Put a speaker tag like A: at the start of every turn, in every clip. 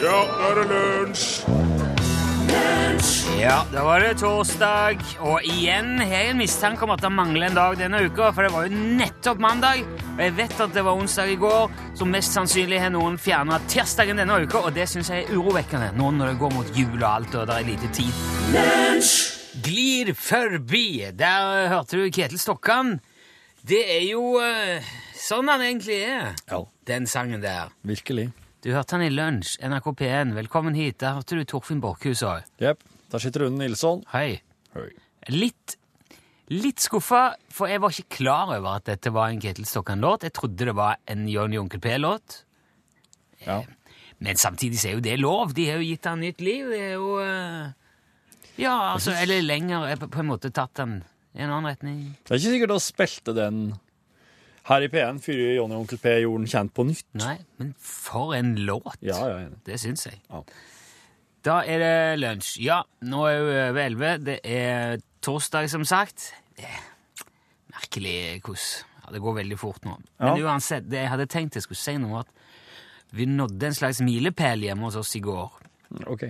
A: Ja, nå er det lunsj!
B: Ja, da var det torsdag, og igjen har jeg en mistanke om at det mangler en dag denne uka, for det var jo nettopp mandag, og jeg vet at det var onsdag i går, så mest sannsynlig har noen fjernet tirsdagen denne uka, og det synes jeg er urovekkende, nå når det går mot jul og alt, og det er lite tid. Glir forbi, der hørte du Ketil Stokkan. Det er jo eh, sånn han egentlig er,
C: Ja,
B: den sangen der.
C: virkelig.
B: Du hørte han i lunsj, NRK P1, velkommen hit, der hørte du Torfinn Borkhus også.
C: Jepp. Der sitter Rune Nilsson.
B: Hei.
C: Hei.
B: Litt, litt skuffa, for jeg var ikke klar over at dette var en Ketil Stokkan-låt. Jeg trodde det var en Johnny Onkel P-låt.
C: Ja.
B: Men samtidig så er jo det lov. De har jo gitt han nytt liv. Det er jo eh, Ja, altså, eller lenger er på, på en måte tatt han i en annen retning.
C: Det er ikke sikkert du spilte den her i P1 fyrer Jonny og Onkel P jorden kjent på nytt.
B: Nei, men for en låt!
C: Ja, ja, enig.
B: Det syns jeg.
C: Ja.
B: Da er det lunsj. Ja, nå er vi over elleve. Det er torsdag, som sagt. Det er merkelig hvordan ja, Det går veldig fort nå. Men
C: Ja.
B: uansett, det jeg hadde tenkt jeg skulle si noe, at vi nådde en slags milepæl hjemme hos oss i går.
C: OK.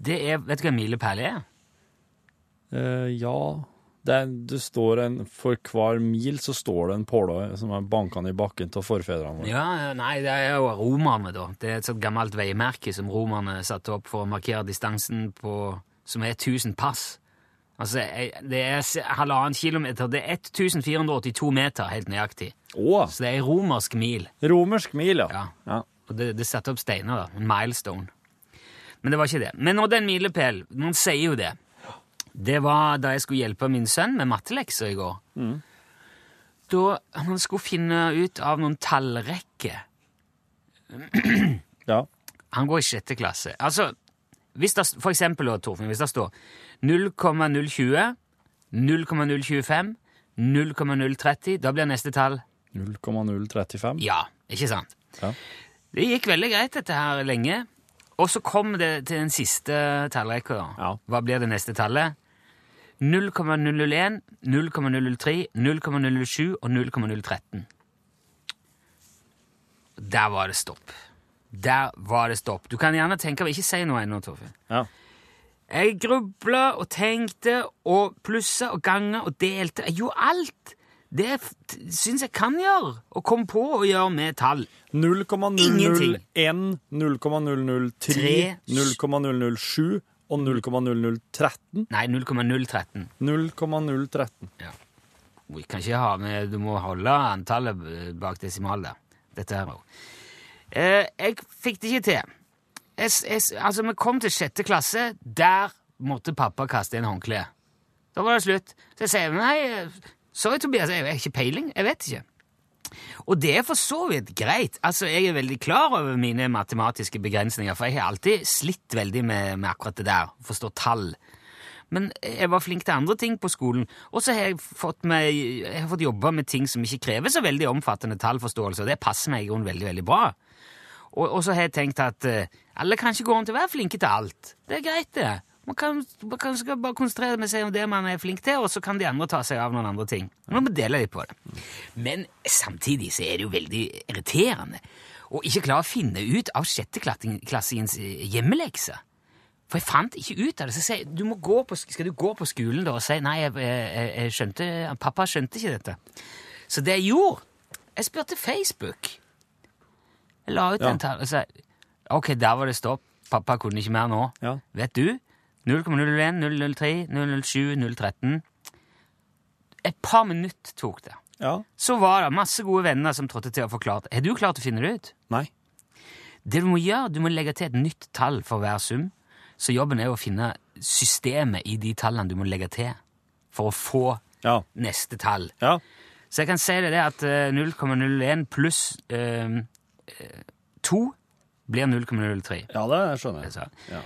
B: Det er, Vet du hva en milepæl er?
C: Uh, ja er, det står en, For hver mil så står det en påle som er bankende i bakken av forfedrene våre.
B: Ja, ja, Nei, det er jo romerne, da. Det er et sånt gammelt veimerke som romerne satte opp for å markere distansen på Som er 1000 pass. Altså, det er halvannen kilometer. Det er 1482 meter, helt nøyaktig.
C: Åh.
B: Så det er ei romersk mil.
C: Romersk mil, ja.
B: Ja.
C: ja.
B: Og det, det satte opp steiner, da. En milestone. Men det var ikke det. Men nå den milepæl. Man sier jo det. Det var da jeg skulle hjelpe min sønn med mattelekser i går. Da han skulle finne ut av noen tallrekker.
C: ja.
B: Han går i sjette klasse. Altså, hvis det, for eksempel, Torfinn, hvis det står 0,020, 0,025, 0,030, da blir neste tall
C: 0,035.
B: ja, ikke sant?
C: Ja.
B: Det gikk veldig greit, dette her, lenge. Og så kom det til den siste tallrekka.
C: Ja.
B: Hva blir det neste tallet? 0,001, 0,003, 0,007 og 0,013. Der var det stopp. Der var det stopp. Du kan gjerne tenke Ikke si noe ennå, Torfinn.
C: Ja.
B: Jeg grubla og tenkte og plussa og ganga og delte. Jeg gjorde alt. Det syns jeg kan gjøre. Og kom på å gjøre med tall.
C: 0,001, 0,003, 0,007 og 0,0013.
B: Nei, 0,013.
C: 0,013.
B: Ja. Vi kan ikke ha med Du må holde antallet bak desimal der. Dette her òg. Eh, jeg fikk det ikke til. Jeg, jeg, altså, vi kom til sjette klasse. Der måtte pappa kaste inn håndkleet. Da var det slutt. Så jeg sier nei, sorry, Tobias, jeg har ikke peiling. Jeg vet ikke. Og det er for så vidt greit. Altså, Jeg er veldig klar over mine matematiske begrensninger, for jeg har alltid slitt veldig med, med akkurat det der, å forstå tall. Men jeg var flink til andre ting på skolen, og så har jeg fått, har fått jobbe med ting som ikke krever så veldig omfattende tallforståelse, og det passer meg i grunnen veldig, veldig bra. Og, og så har jeg tenkt at eh, alle kan ikke gå rundt og være flinke til alt. Det er greit, det. Man kan, man kan skal bare konsentrere seg om det man er flink til, og så kan de andre ta seg av noen andre ting. Man må dele litt på det. Men samtidig så er det jo veldig irriterende å ikke klare å finne ut av sjetteklassingens hjemmelekser. For jeg fant ikke ut av det. Så jeg, du på, skal du gå på skolen da og si nei, jeg, jeg, jeg skjønte, pappa skjønte ikke dette. Så det jeg gjorde Jeg spurte Facebook. Jeg la ut
C: Ja.
B: en tale og sa ok, der var det stopp. Pappa kunne ikke mer nå.
C: Ja.
B: Vet du? 0,01, 003, 007, 013. Et par minutter tok det.
C: Ja.
B: Så var det masse gode venner som trådte til og forklarte. Har du klart å finne det ut?
C: Nei.
B: Det du må gjøre, du må legge til et nytt tall for hver sum. Så jobben er å finne systemet i de tallene du må legge til for å få
C: Ja.
B: neste tall.
C: Ja.
B: Så jeg kan si det det at eh, 0,01 pluss eh, eh, 2 blir 0,03.
C: Ja, det skjønner jeg. Ja.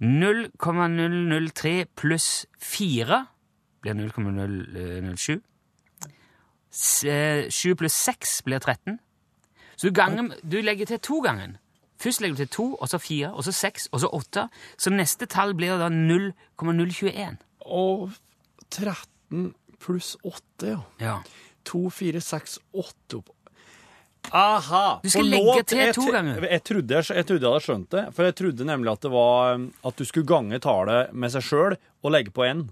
B: 0,003 pluss 4 blir 0,007. Eh, 7 pluss 6 blir 13. Så du, ganger, du legger til to gangen. Først legger du til 2, og så 4, og så 6, og så 8. Så neste tall blir da 0,021.
C: Og 13 pluss 8, ja.
B: Ja.
C: 2, 4, 6, 8 opp. Aha!
B: Du skal legge til
C: jeg,
B: to ganger.
C: Jeg trodde jeg, jeg trodde jeg hadde skjønt det, for jeg trodde nemlig at det var at du skulle gange tallet med seg sjøl og legge på n.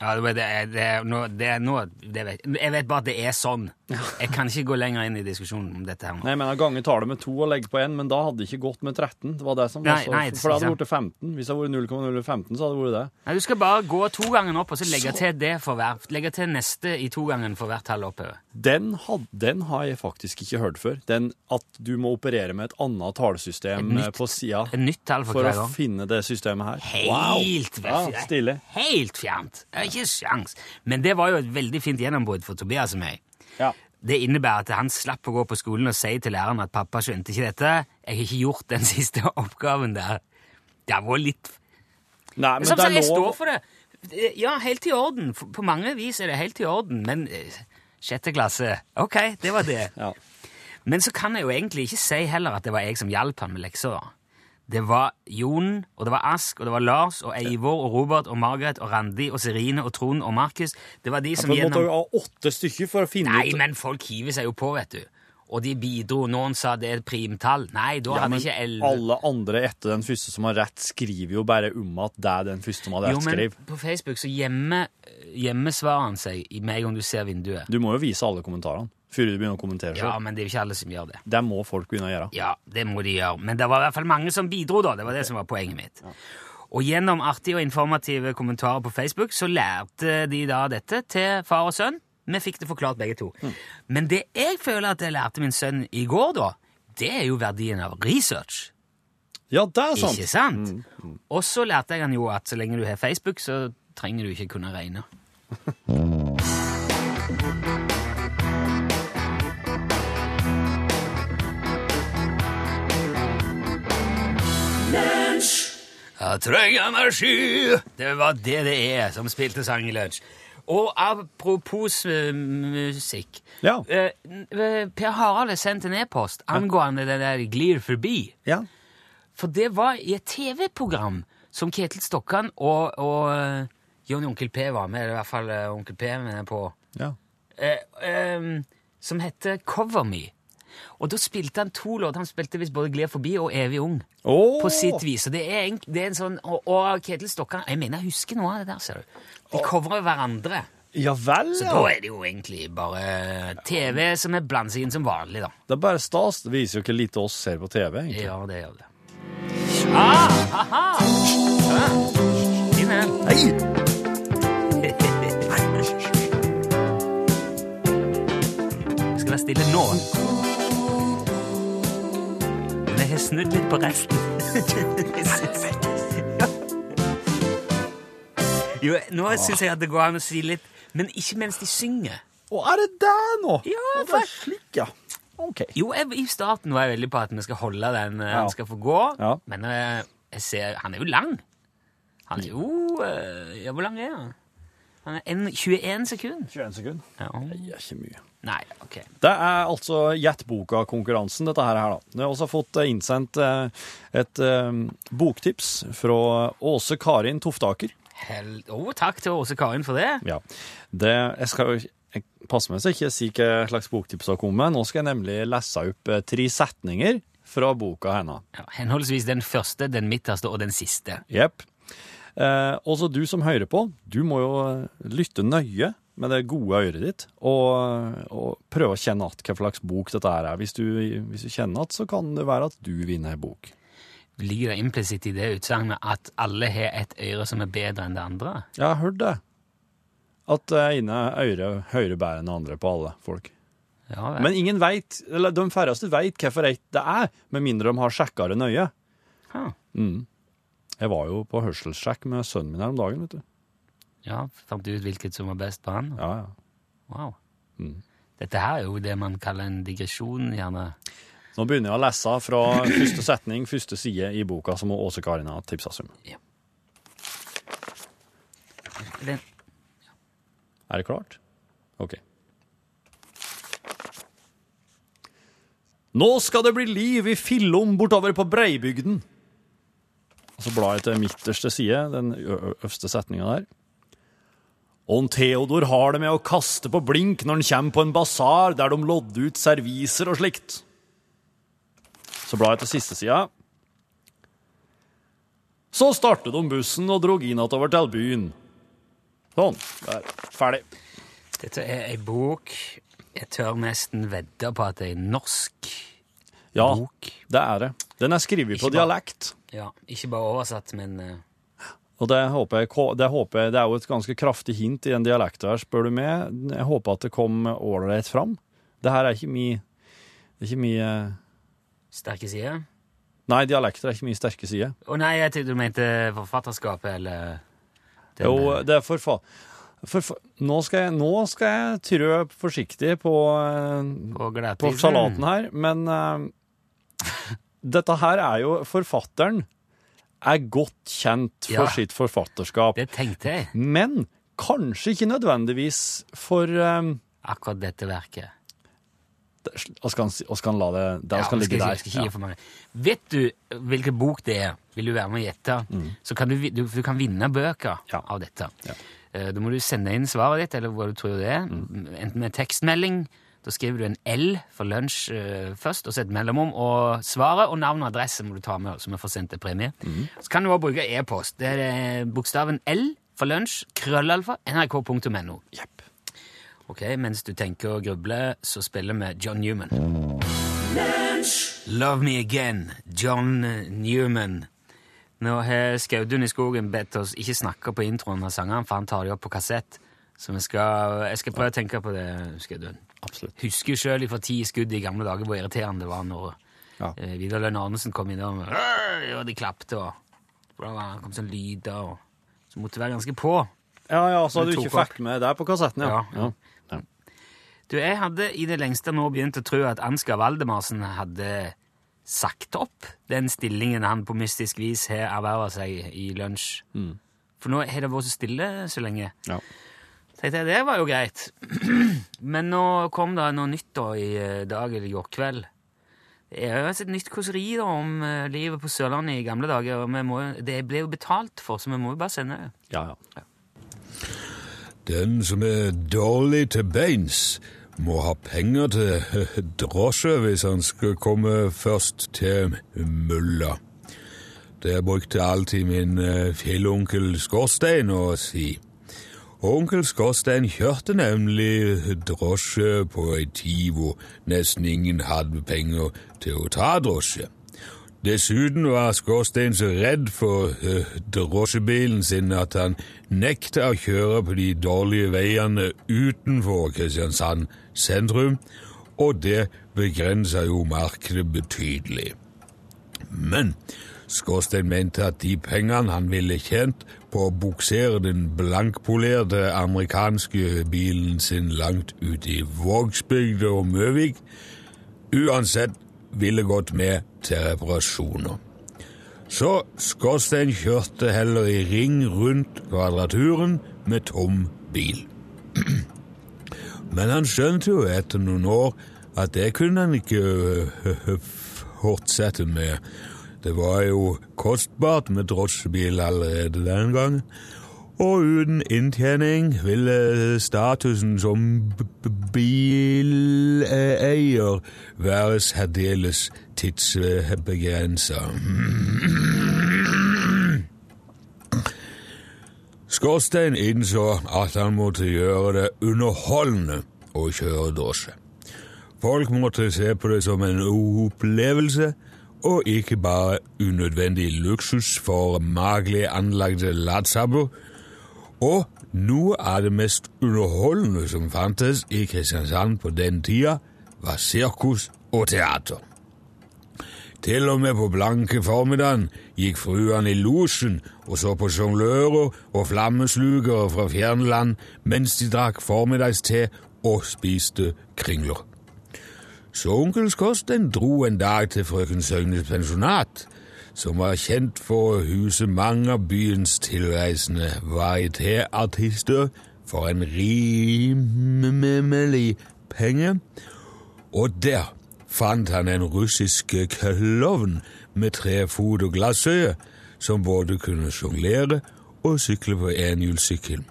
B: Ja, det, det, er- det, er det er det vet, Jeg vet bare at det er sånn. Jeg kan ikke gå lenger inn i diskusjonen om dette her nå.
C: Nei, mener gange tallet med to og legge på én, men da hadde det ikke gått med 13. Det var det som var så,
B: nei,
C: for det hadde
B: ikke
C: blitt 15. Hvis det hadde vært 0,015, så hadde det vært det.
B: Nei, Du skal bare gå to ganger opp, og så legge til det for hver. Legge til neste i to gangen for hvert tall oppover.
C: Den, had, den har jeg faktisk ikke hørt før. Den at du må operere med et annet tallsystem
B: Et nytt-
C: eh, på sida
B: for,
C: for å finne det systemet her.
B: Helt
C: Ja,
B: fjernt. Helt fjernt. Ikke sjans. Men det var jo et veldig fint gjennombrudd for Tobias og meg.
C: Ja.
B: Det innebærer at han slapp å gå på skolen og si til læreren at pappa skjønte ikke dette. Jeg har ikke gjort den siste oppgaven der. Det var litt
C: Nei, men er
B: jeg står for det. Ja, helt i orden. På mange vis er det helt i orden, men eh, sjette klasse Ok, det var det.
C: Ja.
B: Men så kan jeg jo egentlig ikke si heller at det var jeg som hjalp han med lekser. Det var Jon, og det var Ask, og det var Lars, og Eivor, og Robert, og Margaret, og Randi, og Serine, og Trond, og Markus. Det var de som
C: gjennom... du måtte
B: gjennom
C: jo ha åtte stykker for å finne
B: Nei,
C: ut
B: men folk hiver seg jo på, vet du. Og de bidro. Noen sa det er et primtall. Nei, da
C: ja,
B: hadde ikke elleve
C: Alle andre etter den første som har rett, skriver jo bare om at det er den første som hadde
B: Jo, men
C: skrev.
B: på Facebook så gjemmer svarene seg med en gang du ser vinduet.
C: Du må jo vise alle kommentarene før du begynner å kommentere
B: Ja, men det er jo ikke alle som gjør det.
C: Det må folk begynne å gjøre.
B: Ja, det må de gjøre. Men det var i hvert fall mange som bidro, da. Det var det som var poenget mitt. Og gjennom artige og informative kommentarer på Facebook så lærte de da dette til far og sønn. Vi fikk det forklart begge to. Men det jeg føler at jeg lærte min sønn i går, da, det er jo verdien av research.
C: Ja, det er sant!
B: Ikke sant? Og så lærte jeg han jo at så lenge du har Facebook, så trenger du ikke kunne regne. Jeg trenger energi! Det var det det er som spilte sang i lunsj. Og apropos uh, musikk
C: Ja.
B: uh, Per Harald har sendt en e-post angående det der glir forbi.
C: Ja.
B: For det var i et TV-program som Ketil Stokkan og, og Johnny Onkel P var med, eller i hvert fall Onkel P med på,
C: ja.
B: uh, um, som heter Cover Me. Og da spilte han to låter. Han spilte visst både Glir forbi og Evig ung.
C: oh.
B: På sitt vis. Og det er, en, det er en sånn Og, og Ketil Stokkan Jeg mener jeg husker noe av det der, ser du. De covrer hverandre.
C: Ja vel,
B: Så da er det jo egentlig bare TV som er blandet seg inn som vanlig, da.
C: Det er bare stas. Det viser jo hvor lite oss ser på TV, egentlig.
B: Ja, det gjør det. Ah, haha! Ja. Fin en.
C: Nei!
B: Jeg skal være stille nå. Men jeg har snudd litt på resten. jo, nå syns jeg at det går an å si litt, men ikke mens de synger.
C: Å, er det der nå?
B: Ja,
C: Å, det er slik, ja. Ok.
B: Jo, jeg, i starten var jeg veldig på at vi skal holde den eh,
C: Ja.
B: han skal få gå,
C: Ja.
B: men eh, jeg ser Han er jo lang. Han er jo eh, Ja, hvor lang er han? Han er en, 21 sekunder.
C: 21 sekunder.
B: Ja.
C: Det er ikke mye.
B: Nei, ok.
C: Det er altså Gjett boka-konkurransen, dette her. da. Vi har også fått eh, innsendt eh, et eh, boktips fra Åse Karin Toftaker.
B: Hell, oh, takk til Åse Karin for det.
C: Ja. Det, jeg skal jo jeg passer meg så ikke si hva slags boktips har kommet. Nå skal jeg nemlig lese opp tre setninger fra boka hennes.
B: Ja, henholdsvis den første, den midterste og den siste.
C: Jepp. Eh, også du som hører på, du må jo lytte nøye med det gode øret ditt, og, og prøve å kjenne att hva slags bok dette er. Hvis du, hvis du kjenner att, så kan det være at du vinner en bok.
B: Ligger det implisitt i det utsagnet at alle har et øre som er bedre enn det andre?
C: Jeg har hørt det. At det ene øret hører bedre enn det andre på alle folk.
B: Ja.
C: Men ingen vet, eller de færreste vet hvorfor ett det er, med mindre de har sjekka det nøye.
B: Huh.
C: Mm. Jeg var jo på hørselssjekk med sønnen min her om dagen, vet du.
B: Ja, Fant du ut hvilket som var best på han?
C: Ja, ja.
B: Wow.
C: Mm.
B: Dette her er jo det man kaller en digresjon, gjerne.
C: Nå begynner jeg å lese fra første setning, første side i boka som Åse Karin har tipsa om.
B: Den,
C: Er det klart? Ok. Nå skal det bli liv i Fillom bortover på Breibygden. Og så blar jeg til midterste side, den øverste setninga der. Og en Theodor har det med å kaste på blink når han kommer på en basar der de lodder ut serviser og slikt. Så blar jeg til siste sida. Så startet de bussen og drog inn over til byen. Sånn. Der. Ferdig.
B: Dette er ei bok Jeg tør nesten vedde på at det er norsk
C: Ja,
B: bok.
C: det er det. Den er skrevet på dialekt.
B: Ja, ikke bare oversatt, men eh,
C: Og det håper, jeg, det håper jeg Det er jo et ganske kraftig hint i den dialekten her, spør du meg. Jeg håper at det kom ålreit fram. Det her er ikke mye Det er ikke mye
B: sterke side?
C: Nei, dialekter er ikke mye sterke side.
B: Å nei, jeg tenkte du mente forfatterskapet, eller den,
C: Jo,
B: eh,
C: det er forfa... For, nå, skal jeg, nå skal jeg trø forsiktig på, eh,
B: på,
C: på salaten her, men eh, dette her er jo Forfatteren er godt kjent for
B: Ja.
C: sitt forfatterskap,
B: Det tenkte jeg.
C: men kanskje ikke nødvendigvis for um,
B: Akkurat dette verket.
C: Og skal han, og skal han la det der
B: Ja,
C: skal
B: han
C: ligge der.
B: skal ikke for mange. Vet du hvilken bok det er? Vil du være med og gjette? Så kan du, du, du kan vinne bøker
C: Ja.
B: av dette.
C: Ja.
B: Eh, Da må du sende inn svaret ditt, eller hva du tror det er. Enten med tekstmelding, da skriver du en L for lunsj eh, først, og så et mellomrom, og svaret og navn og adresse må du ta med, så vi får sendt en premie. Så kan du også bruke e-post. Det er eh, bokstaven L for lunsj, krøllalfa, nrk.no.
C: Yep.
B: Ok, mens du tenker og grubler, så spiller vi John Newman. Love Me Again, John Newman. Nå har Skaudun i skogen bedt oss ikke snakke på introen av sangene, for han tar de opp på kassett. Så vi skal, jeg skal prøve å tenke på det, Skaudun.
C: Absolutt.
B: Husker jo sjøl fra ti skudd i gamle dager hvor irriterende det var når
C: Ja.
B: eh, Vidar Lønn Arnesen kom inn og, og de klapte, og det kom sånn lyder, og så måtte det være ganske på.
C: Ja, ja, så
B: Du
C: du ikke fikk med der på kassetten, ja.
B: Ja, ja.
C: ja.
B: Du, jeg hadde i det lengste nå begynt å tro at Ansgar Valdemarsen hadde sagt opp den stillingen han på mystisk vis har erverva seg i lunsj. For nå har det vært så stille så lenge.
C: Ja.
B: Tenkte jeg, det var jo greit. Men nå kom det noe nytt da i eh, dag eller i går kveld. Det er jo et nytt kåseri da om eh, livet på Sørlandet i gamle dager. og vi må, det ble jo betalt for, så vi må jo bare sende det.
C: ja, ja.
A: Den som er dårlig til beins, må ha penger til drosje hvis han skal komme først til mølla. Det brukte alltid min eh, fjellonkel Skorstein å si. Onkel Skorstein kjørte nemlig drosje på ei tid hvor nesten ingen hadde penger til å ta drosje. Dessuten var Skorstein så redd for uh, drosjebilen sin at han nekta å kjøre på de dårlige veiene utenfor Kristiansand sentrum, og det begrensa jo markedet betydelig. Men Skorstein mente at de pengene han ville tjent på å buksere den blankpolerte amerikanske bilen sin langt ut i Vågsbygda og Møvik, uansett ville gått med til reparasjoner. Så Skorstein kjørte heller i ring rundt kvadraturen med tom bil. Men han skjønte jo etter noen år at det kunne han ikke øh, fortsette med. Det var jo kostbart med drosjebil allerede den gangen. Og uten inntjening ville statusen som bileier være særdeles tidsbegrensa. Skorstein innså at han måtte gjøre det underholdende å kjøre drosje. Folk måtte se på det som en opplevelse, og ikke bare unødvendig luksus for magelig anlagte latsabber. Og noe av det mest underholdende som fantes i Kristiansand på den tida, var sirkus og teater. Til og med på blanke formiddagen gikk fruene i losjen og så på sjonglører og flammeslugere fra fjerne land mens de drakk formiddagste og spiste kringler. Så onkel Skorstein dro en dag til frøken Søgnes pensjonat, som var kjent for å huse mange av byens tilreisende varietéartister for en rimelig penge, og der fant han en russisk klovn med tre fot og glassøye, som både kunne sjonglere og sykle på enhjulssykkel.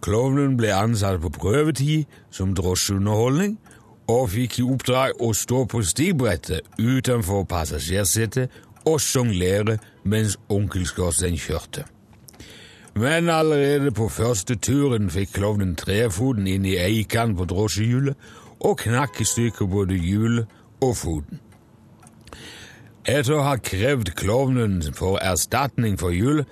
A: Klovnen ble ansatt på prøvetid som drosjeunderholdning, og fikk i oppdrag å stå på stigbrettet utenfor passasjersetet og sjonglere mens onkel Skorstein kjørte. Men allerede på første turen fikk klovnen trefoten inn i eikan på drosjehjulet og knakk i stykker både hjulet og foten. Etter å ha krevd klovnen for erstatning for hjulet,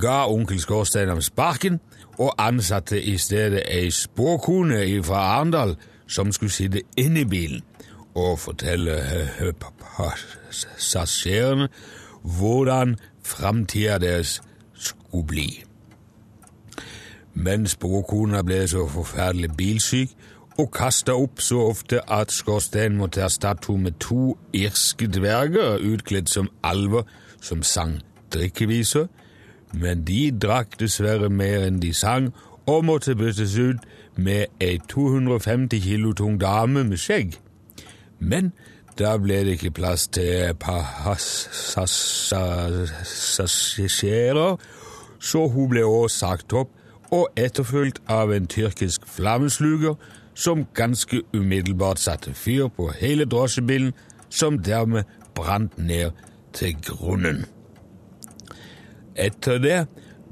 A: ga onkel Skorstein ham sparken og ansatte i stedet ei spåkone fra Arendal som skulle sitte inne i bilen og fortelle passasjerene hvordan framtida deres skulle bli. Men spåkona ble så forferdelig bilsyk og kasta opp så ofte at Skorstein måtte erstatte henne med to irske dverger utkledd som alver som sang drikkeviser, men de drakk dessverre mer enn de sang, og måtte byttes ut med ei 250 kilo tung dame med skjegg. Men da ble det ikke plass til passasjerer, så hun ble også sagt opp og etterfulgt av en tyrkisk flammesluger som ganske umiddelbart satte fyr på hele drosjebilen, som dermed brant ned til grunnen. Etter det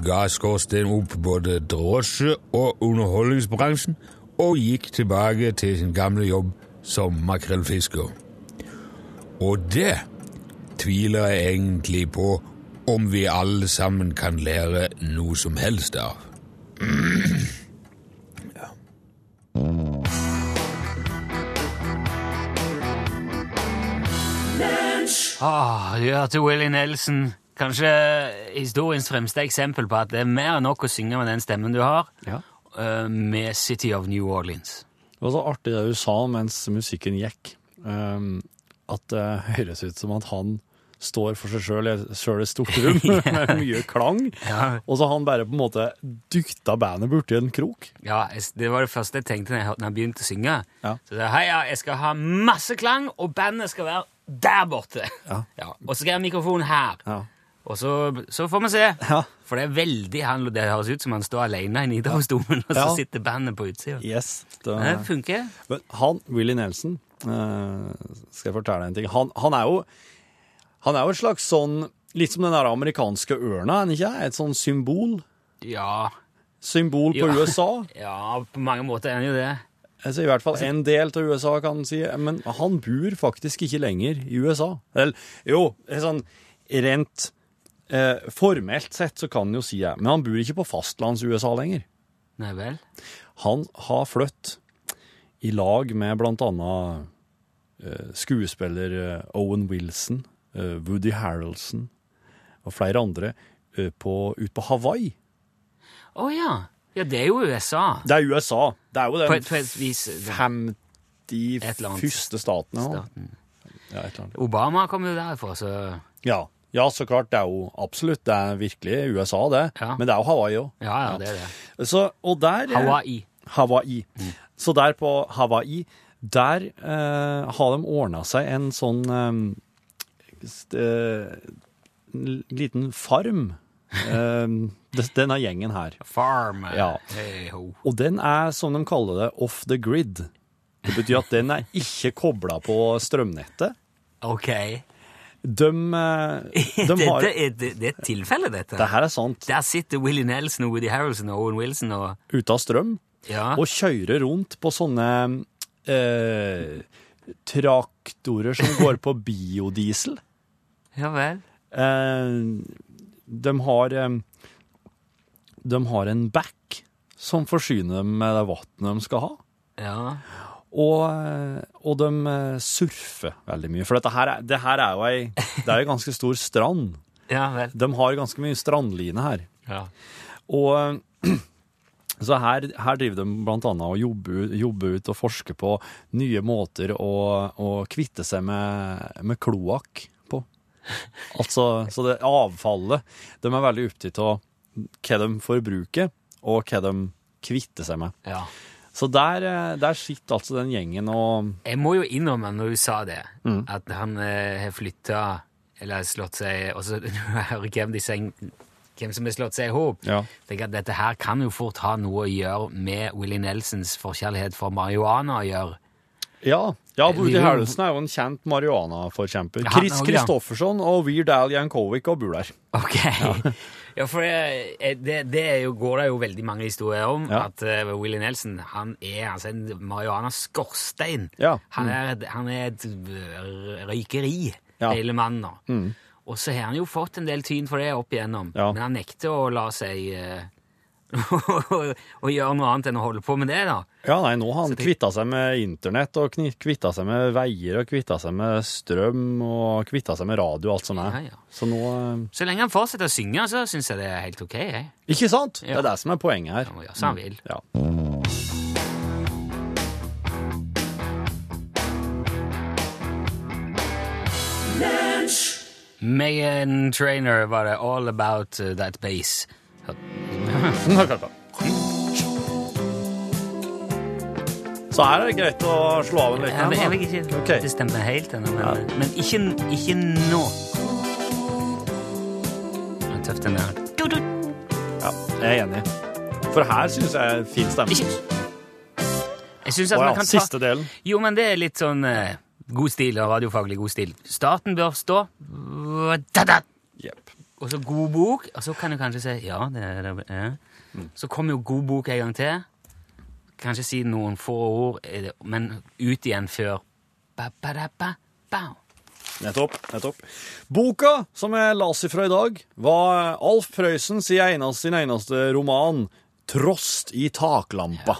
A: ga Skorsten opp både drosje- og underholdningsbransjen og gikk tilbake til sin gamle jobb som makrellfisker. Og det tviler jeg egentlig på om vi alle sammen kan lære noe som helst av.
B: Ah, du hørte Willy Nelson. Kanskje historiens fremste eksempel på at det er mer enn nok å synge med den stemmen du har,
C: Ja.
B: eh, med City of New Orleans.
C: Det var så artig det du sa mens musikken gikk, um, at det høres ut som at han står for seg sjøl i et stort rom med mye klang,
B: Ja.
C: og så har han bare på en måte dykta bandet borti en krok.
B: Ja, Det var det første jeg tenkte når jeg, når jeg begynte å synge.
C: Ja.
B: Så sa, hei, ja, jeg skal ha masse klang, og bandet skal være der borte.
C: Ja.
B: Og så skal jeg ha mikrofonen her. Og så, så får vi se.
C: Ja.
B: For det er veldig han, det høres ut som han står alene i Nidarosdomen, og så
C: Ja.
B: sitter bandet på utsida.
C: Yes. Det,
B: Det funker.
C: Men han, Willie Nelson, eh, skal jeg fortelle deg en ting. Han, han, er jo, han er jo et slags sånn Litt som den der amerikanske ørna, er han ikke? Et sånn symbol.
B: Ja.
C: Symbol på
B: Ja.
C: USA.
B: ja, på mange måter er han jo det.
C: Altså, I hvert fall en del av USA, kan en si. Men han bor faktisk ikke lenger i USA. Eller jo, sånn rent eh, formelt sett så kan en jo si det, men han bor ikke på fastlands-USA lenger.
B: Nei vel?
C: Han har flytt i lag med blant annet eh, skuespiller eh, Owen Wilson, eh, Woody Harrelson og flere andre eh, på, ut på Hawaii.
B: Å ja. Ja, det er jo USA.
C: Det er USA. Det er jo den
B: på et vis. Et eller annet
C: 51. staten. Ja.
B: Staten.
C: Ja.
B: Obama kom jo derfra, så
C: Ja. Ja, så klart. Det er jo absolutt det er virkelig USA, det.
B: Ja.
C: Men det er jo Hawaii òg.
B: Ja, ja, det er det.
C: Så, og der
B: Hawaii.
C: Hawaii. Så der på Hawaii, der eh, har de ordna seg en sånn eh, eh, en liten farm. Eh, denne gjengen her.
B: Farm.
C: Ja.
B: Hey.
C: Og den er, som de kaller det, off the grid. Det betyr at den er ikke kobla på strømnettet.
B: Ok.
C: De, eh, de har
B: dette det, det er et tilfelle, dette.
C: Det her er sant.
B: Der sitter Willie Nelson og Woody Harrelson og Owen Wilson og
C: Ute av strøm.
B: Ja.
C: og kjører rundt på sånne eh, traktorer som går på biodiesel.
B: ja vel.
C: Eh, de har eh, De har en back som forsyner dem med det vannet de skal ha.
B: Ja.
C: Og, og de eh, surfer veldig mye. For dette her, er- det her er jo ei, det er en ganske stor strand.
B: Ja.
C: De har ganske mye strandline her.
B: Ja.
C: Og så her, her driver de blant annet og jobber, jobber ut og forsker på nye måter å, å kvitte seg med, med kloakk på. Altså, så det avfallet De er veldig opptatt av hva de forbruker, og hva de kvitter seg med.
B: ja.
C: Så der, eh, der sitter altså den gjengen og
B: Jeg må jo innrømme, når du sa det,
C: Mm.
B: at han eh, har flytta eller slått seg Og så hører jeg hvem disse hvem som har slått seg i hop.
C: Ja.
B: Tenker at Dette her kan jo fort ha noe å gjøre med Willie Nelsons forkjærlighet for marihuana å gjøre.
C: Ja, ja Woody. Harrelson er jo en kjent marihuana-forkjemper. Chris Kristoffersson og Weird Al Jankovic og bor der.
B: Ok. Ja, for det, det, det jo, går det jo veldig mange historier om,
C: Ja.
B: at uh, Willie Nelson han er altså en marihuana-skorstein.
C: Ja.
B: Han, er, han er et øh, røykeri,
C: Ja.
B: hele mannen. nå. Og så har han jo fått en del tyn for det opp igjennom,
C: Ja.
B: men han nekter å la seg uh, å gjøre noe annet enn å holde på med det, da.
C: Ja, nei, nå har han
B: Så
C: kvitta seg med internett, og kvitta seg med veier, og kvitta seg med strøm, og kvitta seg med radio og alt som er.
B: Ja, ja.
C: Så nå eh,
B: Så lenge han fortsetter å synge, så syns jeg det er helt ok. Jeg.
C: Ikke sant? Det er det som er poenget her.
B: Han må gjøre som han vil.
C: Ja.
B: Megan Trainer var det All About uh, That Bass.
C: Så her er det greit å slå av en
B: Jeg, jeg,
C: liten
B: vil ikke
C: okay.
B: bestemme helt ennå, men, men ikke, ikke nå. Det er tøft, den der. Du, du.
C: Ja, jeg er enig. For her syns jeg er fin stemme.
B: Ikke Jeg syns at
C: Å
B: man kan ta
C: siste delen.
B: Jo, men det er litt sånn uh, god stil, radiofaglig god stil. Starten bør stå.
C: Jepp.
B: Og så god bok, og så kan du kanskje si ja, det er det. Ja. Så kommer jo god bok en gang til. Kanskje si noen få ord, eh, men ut igjen før ba, ba, da, ba, ba.
C: Nettopp. nettopp. Boka som jeg las ifra i dag, var Alf Prøysen sin eneste, sin eneste roman, 'Trost i taklampa'.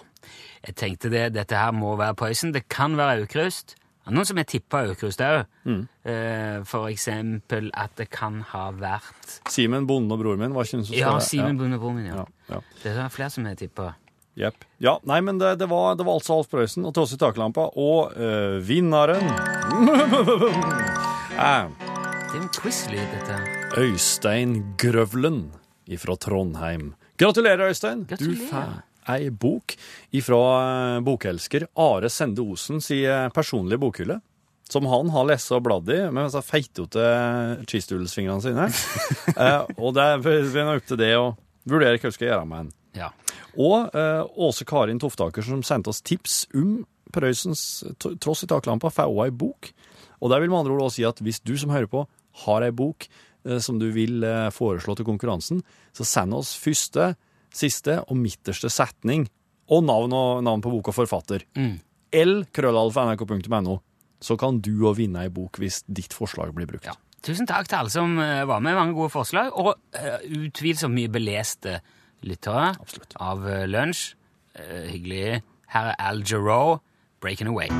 B: Jeg tenkte det, dette her må være Prøysen. Det kan være Aukrust. Noen som har tippa Aukrust òg. Eh, for eksempel at det kan ha vært
C: Simen, Bonde og broren min, var ikke den som
B: Ja,
C: skrev det?
B: Simen Bonde min. Ja.
C: Ja, ja.
B: Det er flere som har tippa.
C: Jepp. Ja, nei, men det, det, var, det var altså Alf Prøysen og Tross i taklampa, og øh, vinneren er
B: Det er jo en quiz-lyd, dette.
C: Øystein Grøvlen ifra Trondheim. Gratulerer, Øystein.
B: Gratulerer.
C: Du får ei bok ifra bokelsker Are Sende Osen si eh, personlige bokhylle. Som han har lest og bladd i med disse feitete cheesedoodles-fingrene sine. eh, og det er opp til det å vurdere hva du skal gjøre med den.
B: Ja.
C: Og eh, Åse Karin Toftaker som sendte oss tips om Prøysens Tross i taklampa, får òg ei bok. Og det vil med andre ord også si at hvis du som hører på, har ei bok eh, som du vil eh, foreslå til konkurransen, så send oss første, siste og midterste setning og navn, og navn på bok og forfatter.
B: Mm.
C: L krøllalfa.nrk.no. Så kan du òg vinne ei bok hvis ditt forslag blir brukt.
B: ja. Tusen takk til alle som eh, var med. Mange gode forslag. Og uh, utvilsomt mye beleste lyttere
C: Absolutt.
B: av uh, Lunsj. Eh, hyggelig. Her er Al Jarreau, 'Breaking Away'.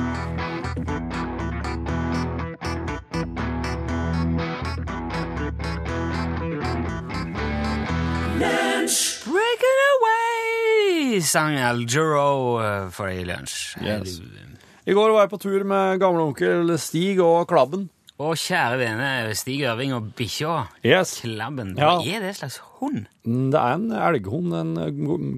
B: Breaking away, sang Al Jarreau eh, for i lunsj.
C: Yes. I går var jeg på tur med gamleonkel Stig og Klabben.
B: Og kjære vene, Stig Ørving og bikkja.
C: Yes.
B: Klabben.
C: Ja.
B: Hva er det slags hund?
C: Mm, Det er en elghund, en eh,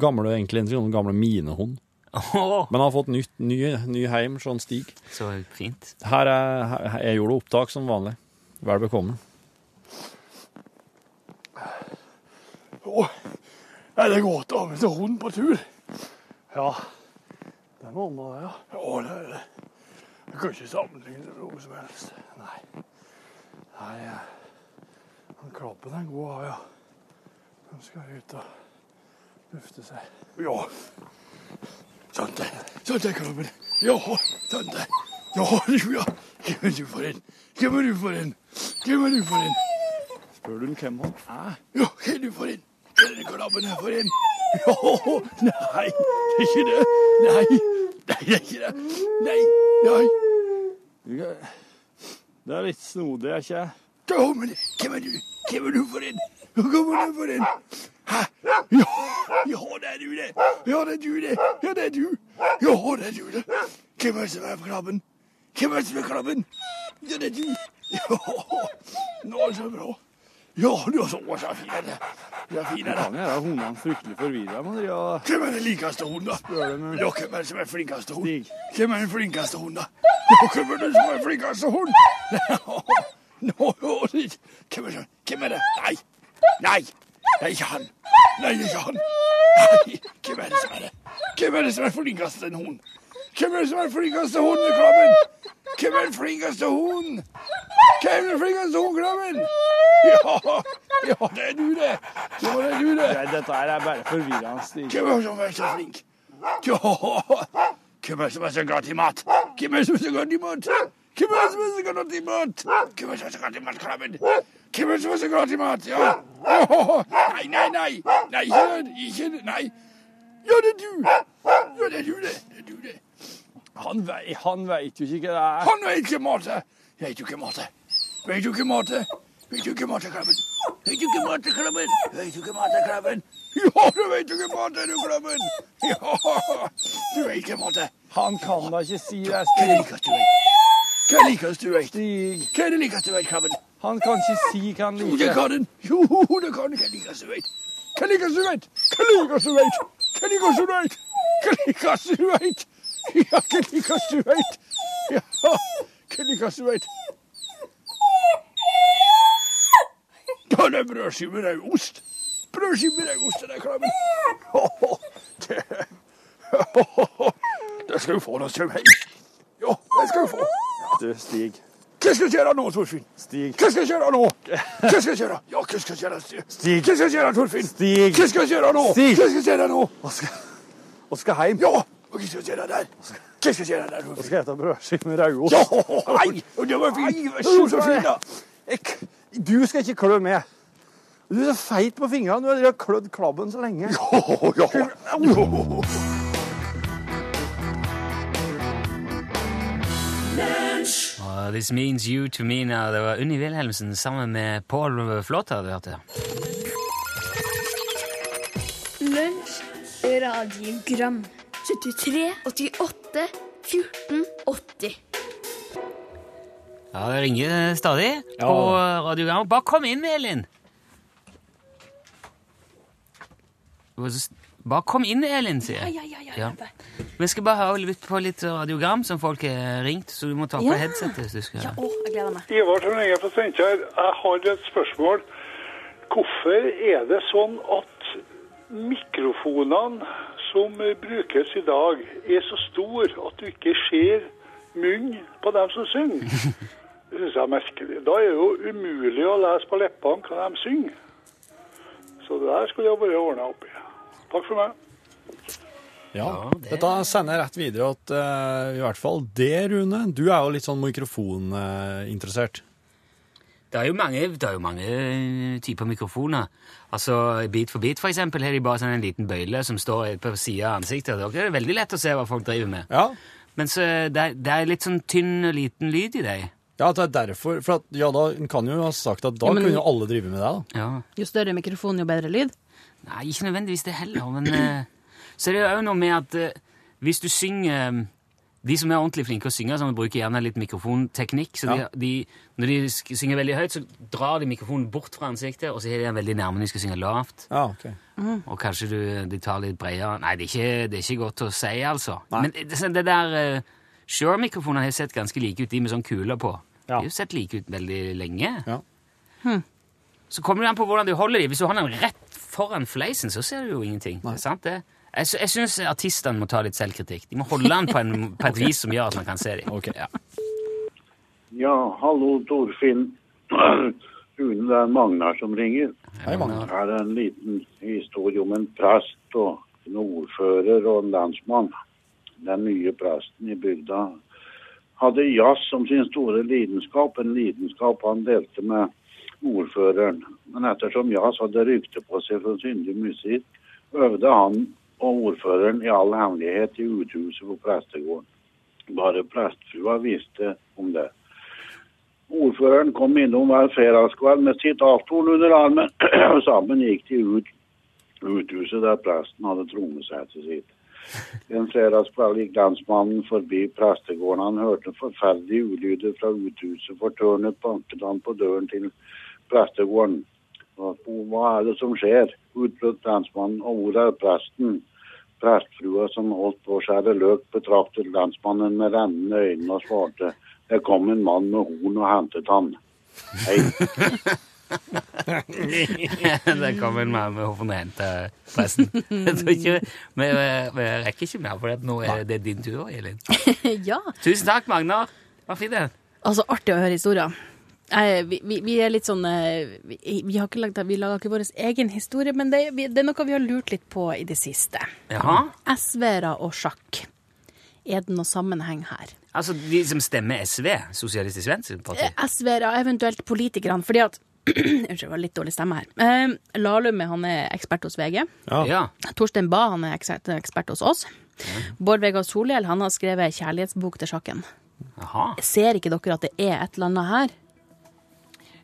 C: gamle, egentlig en sånn gamle minehund. Men han har fått nytt, ny, ny heim, sånn Stig.
B: så fint.
C: Her er, her, jeg gjorde opptak som vanlig. Vel bekomme.
D: Oh, er det godt å ha med seg hund på tur? Ja, det er noe annet, ja. Ja, det er det. Jeg kan ikke sammenligne det med noe som helst. Nei. Nei, han klabben er god å ha, ja. Han skal ut og lufte seg. Ja. Sånn der. Sånn der, klabben. Ja, sånn der. Ja, ja. Hvem er du for en? Hvem er du for en? Hvem er du for en?
C: Spør du hvem han er?
D: Ja, hvem er du for en? Hva er krabben her for en? Ja, nei, det er ikke det. Nei, nei, det er ikke det. Nei, nei.
C: Det er litt snodig, er ikke jeg?
D: Hvem er du? Hvem er du for en? Hvem er du for en? Hæ? Ja, ja, det er du det. Ja, det er du det. Ja, det er du. Ja, det er du det. Hvem er det som er krabben? Hvem er det som er krabben? Ja, det er du. Ja, nå er det så bra. Ja, du har så så fin den Du kan
C: gjøre hundene fryktelig forvirra.
D: Hvem er den likeste hunden, da? Ja, hvem er den som er flinkeste hund? Hvem er den flinkeste hunden, da? Hvem er den som er flinkeste hund? Hvem, er hvem det? Nei. Nei. Det er ikke han. Nei, det er ikke han. Hvem er det som er det? Hvem er det som er flinkest en hund? Hvem er det som er flinkeste hunden, Krabben? Hvem er den flinkeste hunden? Hvem er den flinkeste hunden, Krabben? Ja, ja, det er du, det. Ja, det er du, det.
C: Dette her er bare forvirrende,
D: Hvem er det som er så flink? Ja, hvem er det som er så glad i mat? Hvem er det som er så glad i mat? Hvem er det som er så glad i mat? Hvem er det som er så glad i mat, klubben? Hvem er det som er så glad i mat? Ja. Ja. Nei, nei, nei. Nei, ikke. Ikke. Nei. Ja, det er du. Ja, det er du, det. Det er du, det.
C: Han, vei, han veit jo ikke hva det er.
D: Han vet ikke mat. Veit jo ikke mat. Vet jo ikke mat. Veit jo ikke mat, Krabben. Vet jo ikke mat, Krabben. Vet jo ikke mat, Krabben. Ja, du veit jo ikke mat, du, Krabben. Ja, du veit ikke mat.
C: Han kan da ikke si det,
D: Hva er det likeste du? Hva er det likeste du?
C: Stig.
D: Hva er det likeste du veit, Krabben?
C: Han kan ikke si hva han
D: Jo, det
C: liker.
D: kan han. Jo, det kan han. Hva liker du veit? Hva liker du veit? Hva du veit? Hva er du vet? Hva du vet? Ja, hva er det likeste du vet? Ja, hva er det likeste du vet? Det er brødskive med ost. Brødskiver og ost, det klemmen! krabben. Det, det skal du få når du kommer hjem. Ja, det skal du få.
C: Du, Stig.
D: Hva skal jeg gjøre nå, Torfinn?
C: Stig.
D: Hva skal jeg gjøre nå? Hva skal jeg gjøre? Ja, hva skal jeg gjøre?
C: Stig.
D: Hva skal jeg gjøre, Torfinn?
C: Stig.
D: Hva skal jeg gjøre nå?
C: Stig.
D: Hva skal jeg gjøre nå?
C: Og skal, og skal hjem.
D: Ja, og hva skal jeg gjøre der? Hva skal jeg gjøre der,
C: Og
D: skal
C: skal spise brødskive med rødost.
D: Ja, nei, og det var fint. Så da.
C: Du skal ikke klø med. Du er så feit på fingrene. Du har klødd klabben så lenge.
D: Jo.
B: Og This Means You To Me Now. Det var Unni Wilhelmsen sammen med Pål Flåter du hørte.
E: Lunsj, radiogram 73, 88, 14, 80
B: Ja, det ringer stadig
C: Ja.
B: på radiogram. Bare kom inn, Elin! Bare kom inn, Elin, sier jeg.
E: Ja, ja, ja,
B: Ja.
E: ja.
B: Vi skal bare høre litt på litt radiogram som folk har ringt, så du må ta på
E: Ja.
B: headsetet. hvis du skal.
E: Ja, å, jeg gleder meg.
F: Ivar fra Steinkjer. Jeg har et spørsmål. Hvorfor er det sånn at mikrofonene som brukes i dag, er så stor at du ikke ser munnen på dem som synger? Det syns jeg er merkelig. Da er det jo umulig å lese på leppene hva de synger. Så det der skulle jeg bare ordna opp i. Takk for meg.
C: Ja,
B: Ja, det-
C: Dette sender jeg rett videre til uh, i hvert fall det, Rune. Du er jo litt sånn mikrofoninteressert.
B: Det er jo mange, det er jo mange eh, typer mikrofoner. Altså, Bit for bit, for eksempel, har de bare sånn en liten bøyle som står på sida av ansiktet. Da er det veldig lett å se hva folk driver med.
C: Ja.
B: Men så, det, det er litt sånn tynn og liten lyd i dem.
C: ja, det er derfor. For at, ja, da en kan jo ha sagt at da
G: Ja, men-
C: kunne jo alle drive med det. da.
B: Ja.
G: Jo større mikrofon, jo bedre lyd.
B: Nei, ikke nødvendigvis det heller, men eh, Så er det jo òg noe med at eh, hvis du synger De som er ordentlig flinke å synge, sånn, bruker gjerne litt mikrofonteknikk. så
C: Ja.
B: de, de, Når de synger veldig høyt, så drar de mikrofonen bort fra ansiktet, og så er de den veldig nærme når de skal synge lavt.
C: Ja, ok.
B: Og kanskje du, de tar litt bredere Nei, det er ikke, det er ikke godt å si, altså.
C: Nei.
B: Men det, det der uh, Shure-mikrofonene har sett ganske like ut, de med sånn kuler på.
C: Ja.
B: De har jo sett like ut veldig lenge.
C: Ja.
B: Så kommer det an på hvordan du holder dem. Hvis du har den rett foran fleisen, så ser du jo ingenting. Det er sant det? Jeg, sy- jeg syns artistene må ta litt selvkritikk. De må holde den på, en, på et vis som gjør at man kan se dem.
C: Okay.
B: Ja.
H: Ja, hallo Torfinn. Rune, det er Magnar som ringer.
C: Hei, Magnar.
H: Her er en liten historie om en prest og en ordfører og en landsmann. Den nye presten i bygda hadde jazz som sin store lidenskap, en lidenskap han delte med ordføreren. Men ettersom jazz hadde rykte på seg for syndig musikk, øvde han og ordføreren i all hemmelighet i uthuset på prestegården. Bare prestfrua visste om det. Ordføreren kom innom hver fredagskveld med sitt avtorn under armen, og sammen gikk de ut uthuset der presten hadde trommesettet sitt. En fredagskveld gikk landsmannen forbi prestegården. Han hørte forferdelige ulyder fra uthuset. Fortørnet banket han på døren til prestegården. Hva er det som skjer? utbrøt landsmannen. Og hvor er presten? Prestfrua som holdt på å skjære løk, betraktet landsmannen med rennende øyne og svarte. Det kom en mann med horn og hentet han. Hei.
B: det kom en mann med horn og hentet presten. Jeg tror ikke, vi, vi rekker ikke mer, for nå er det din tur, Elin.
G: ja.
B: Tusen takk, Magnar. Var fin den.
G: Altså, artig å høre historier. Eh, vi, vi, vi er litt sånn eh, Vi, vi har ikke lagd, vi lager ikke vår egen historie, men det, vi, det er noe vi har lurt litt på i det siste.
B: Jaha.
G: SV-ere og sjakk. Er det noe sammenheng her?
B: Altså de som stemmer SV, Sosialistisk Venstreparti?
G: Eh, SV-ere, eventuelt politikerne, fordi at Unnskyld, det var litt dårlig stemme her. Eh, Lahlum han er ekspert hos VG.
B: Ja.
G: Torstein Bae han er ekspert, hos oss. Bård Vegar Solhjell han har skrevet kjærlighetsbok til sjakken.
B: Aha.
G: Ser ikke dere at det er et eller annet her?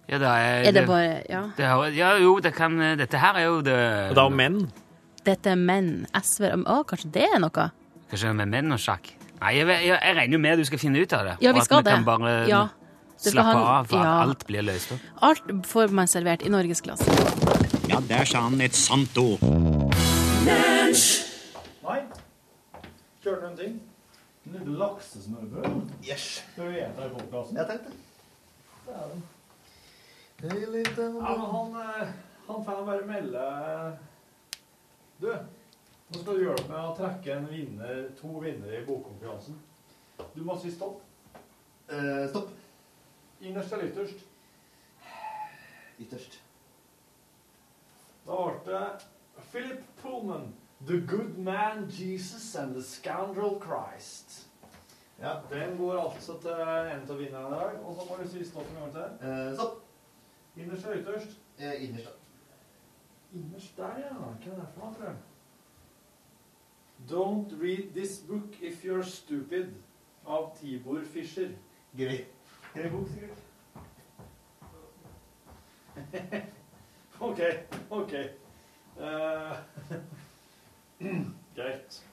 B: Ja, det er,
G: Er det bare Ja.
B: det er, ja, jo, det kan Dette her er jo det
C: Det er jo menn.
G: Dette er menn. SV Å, kanskje det er noe?
B: Kanskje det med menn og sjakk? Nei, jeg, jeg, jeg regner jo med at du skal finne ut av det.
G: Ja, vi
B: og
G: skal
B: at vi kan bare
G: Ja.
B: Slappe
G: han-
B: av, for
G: ja.
B: alt blir løst opp.
G: Alt får man servert i norgesklasse.
I: Ja, der sa han et sant ord.
C: Nei. Kjørte du en ting? En liten laksesmørbrød?
J: Yes.
C: Skal du spise det i podkasten?
J: Jeg tenkte. Det er litt
C: Ja, han, eh, han får bare melde Du, nå skal du hjelpe meg å trekke en vinner, to vinnere i bokkonkurransen. Du må si stopp.
J: Eh, stopp.
C: Innerst eller ytterst?
J: Ytterst.
C: Da ble det Philip Pullman, The Good Man Jesus and The Scoundrel Christ.
J: Ja.
C: Den går altså til en av vinnerne i dag. Og så må du si stopp en gang til.
J: Eh, stopp.
C: Innerst eller ytterst?
J: Eh, innerst, da.
C: Innerst der, ja. Hva er det for noe, tror jeg? Don't read this book if you're stupid, av Tibor Fischer.
J: Grei. Grei bok, sikkert.
C: OK, OK. Uh, greit.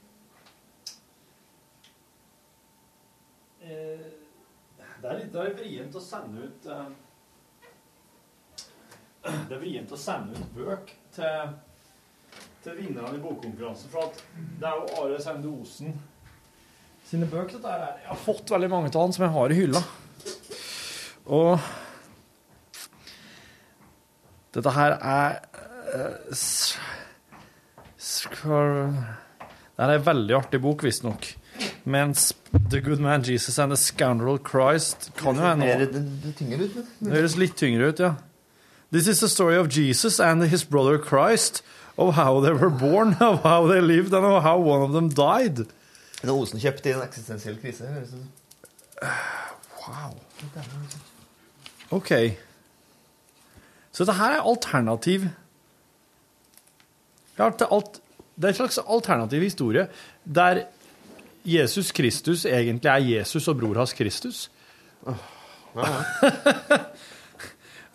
C: Eh, det er litt det vrient å sende ut eh, Det er vrient å sende ut bøk til, til vinnerne i bokkonkurransen. For at det er jo Are Sende Osen sine bøker. Dette er, jeg har fått veldig mange av han som jeg har i hylla. Og dette her er eh, Det er en veldig artig bok, visstnok. Mens The Good Man Jesus and The Scoundrel Christ kan jo
J: Det
C: hende.
J: Det
C: høres litt tyngre ut, ja. This is the story of Jesus and his brother Christ, of how they were born, of how they lived, and of how one of them died.
J: Men Osen kjøpte i en eksistensiell krise. det.
C: Wow. OK. Så det her er alternativ Ja, Det er en slags alternativ historie der Jesus Kristus egentlig er Jesus og bror hans Kristus.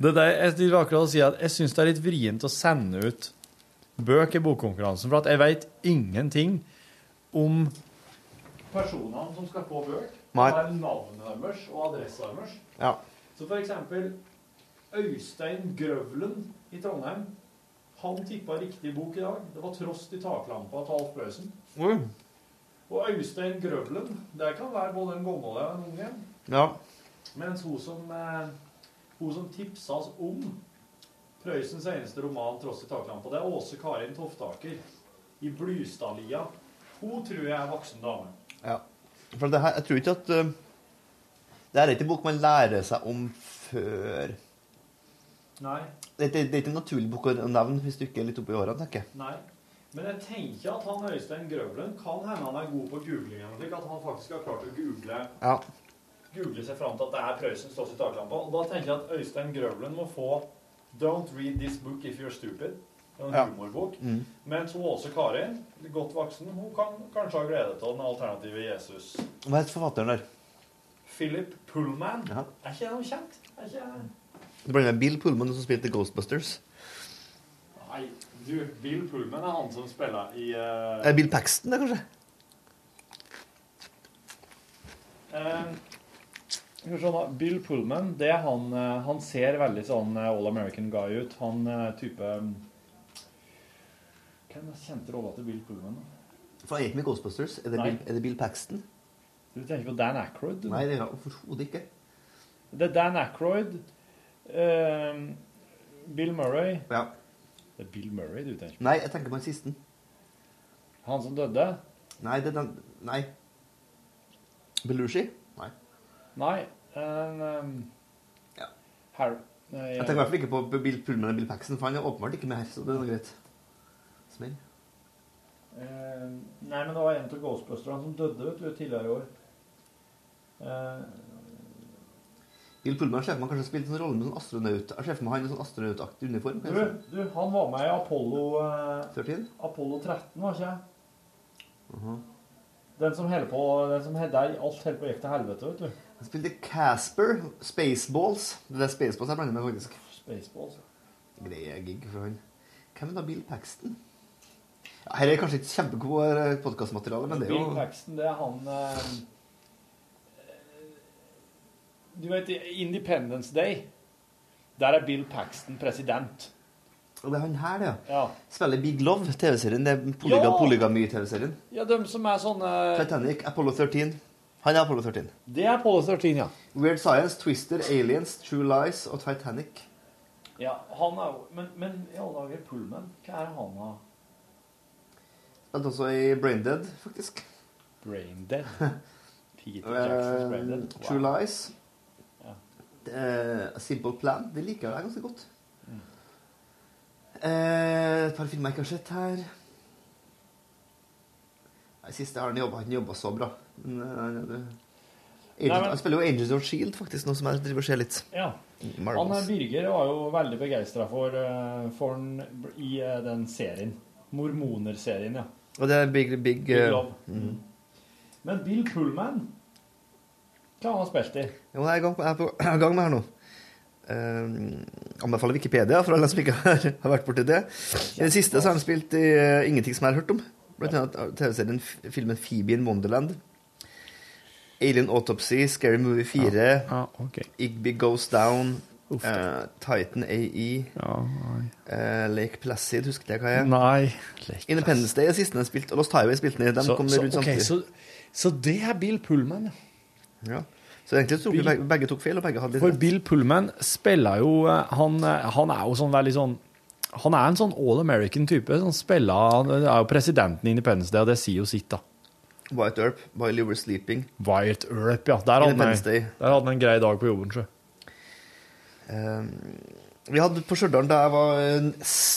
C: det der, jeg vil akkurat si at jeg syns det er litt vrient å sende ut bøk i bokkonkurransen, for at jeg veit ingenting om personene som skal få bøk.
J: Nei.
C: Det er navnet deres og adressa deres.
J: Ja.
C: Så for eksempel Øystein Grøvlen i Trondheim. Han tippa riktig bok i dag. Det var 'Trost i taklampa' til Alf Prøysen. Og Øystein Grøvlen, det kan være både en gammel og en ung en.
J: Ja.
C: Mens hun som, eh, hun som tipsa oss om Prøysens eneste roman 'Tross i taklampa', det er Åse Karin Toftaker i Blystadlia. Hun tror jeg er voksen dame.
J: ja. For det her, jeg tror ikke at uh, Det er ikke en bok man lærer seg om før
C: Nei.
J: Det ikke- det er ikke en naturlig bok å nevne hvis du ikke er litt oppi årene, tenker jeg.
C: Nei. Men jeg tenker at han Øystein Grøvlen kan hende han er god på googling. slik, At han faktisk har klart å google,
J: Ja.
C: Google seg fram til at det er Prøysens står i taklampa. Og da tenker jeg at Øystein Grøvlen må få 'Don't read this book if you're stupid'. Det en
J: Ja.
C: humorbok.
J: Mm.
C: Mens hun også Karin, godt voksen, hun kan kanskje ha glede av den alternative Jesus.
J: Hva heter forfatteren der?
C: Philip Pullman.
J: Ja.
C: Er ikke noe kjent? Er ikke...
J: Du blander med Bill Pullman, som spilte Ghostbusters.
C: Nei, du, Bill Pullman er han som spiller i uh,
J: Er det Bill Paxton, det, kanskje?
C: Eh, da, Bill Pullman, det han eh, Han ser veldig sånn eh, All American guy ut. Han eh, type Hvem Hva er kjente rolla til Bill Pullman?
J: For han gikk med Ghostbusters. Er det, Bill, er det Bill Paxton?
C: Du tenker på Dan Aykroyd?
J: Nei, det er overhodet ikke.
C: Det er Dan Aykroyd. um, Bill Murray.
J: Ja.
C: Det er Bill Murray du tenker på?
J: Nei, jeg tenker på den siste.
C: Han som døde?
J: Nei, det er den Nei. Belushi? Nei.
C: Nei. en, um, Har... Nei,
J: Jeg tenker i hvert fall ikke på Bill Pullman og Bill Paxton, for han er åpenbart ikke med her, så det er noe greit. Smell.
C: Uh, nei, men det var en av Ghostbusterne som døde vet du, tidligere i år. Uh,
J: Bill Pullman ser for meg kanskje spilte en rolle med sånn astronaut. Jeg ser for meg han i sånn astronautaktig uniform.
C: du, du, han var med i Apollo uh,
J: 13?
C: Apollo 13, var ikke jeg?
J: Mhm.
C: Den som holder på Den som der alt holder på gikk til helvete, vet du.
J: Han spilte Casper, Spaceballs. Det er Spaceballs jeg blander med, faktisk.
C: Spaceballs.
J: Greie gig for han. Hvem er da Bill Paxton? Ja, her er kanskje ikke kjempegod podkastmateriale, men det er
C: Bill Paxton, det er han eh, Du vet, Independence Day Der er Bill Paxton president.
J: Og det er han her, det,
C: Ja.
J: Spiller Big Love, TV-serien. Det er polyga,
C: Ja!
J: polygamy-TV-serien.
C: Ja, de som er sånne
J: Titanic, Apollo 13. Han er Apollo 13.
C: Det er Apollo 13, ja.
J: Weird Science, Twister, Aliens, True Lies og Titanic.
C: Ja, han er jo Men, men i alle dager, Pullman, hva er han da?
J: Spilte også i Braindead, faktisk.
C: Braindead? Peter Jacksons Brain Dead.
J: Eh, True Lies.
C: Ja.
J: Uh, Simple Plan. Det liker jeg ganske godt.
C: Mm.
J: Eh, et par filmer jeg ikke har sett her. Den Siste har han jobba, han jobba så bra. Nei, han- det- Agent,
C: Nei, men-
J: Han spiller jo Angels of Shield, faktisk, nå som jeg driver og ser litt.
C: Ja. Han eh, Birger var jo veldig begeistra for, eh, for den i eh, den serien. Mormoner-serien, ja.
J: Og det er Big, big,
C: Big
J: eh,
C: Love.
J: Mm.
C: Men Bill Pullman Hva har han spilt i?
J: Jo, jeg er i gang, gang med her nå. Um, anbefaler Wikipedia for alle som ikke har, har vært borti det. I det siste så har han spilt i uh, ingenting som jeg har hørt om. Blant annet TV-serien filmen Phoebe in Wonderland. Alien Autopsy, Scary Movie 4, Igby Goes Down, uh, Titan AE, eh, Lake Placid, husker jeg hva jeg er.
C: Nei.
J: Independence Day er siste den spilte, spilt, og Lost Highway spilte den.
C: Så, så,
J: rundt
C: ok, så, så det er Bill Pullman, ja.
J: Ja. Så egentlig tok vi
C: Bill-
J: begge, begge tok feil, og begge hadde litt
C: For. Bill Pullman spiller jo eh, Han, han er jo sånn veldig sånn Han er en sånn all American type. Som spiller, han er jo presidenten i Independence Day, og det sier jo sitt, da.
J: White Earp, While You Were Sleeping.
C: White Earp, ja. Der hadde han, der hadde en grei dag på jobben, sjø.
J: Um, vi hadde på Stjørdal, da jeg var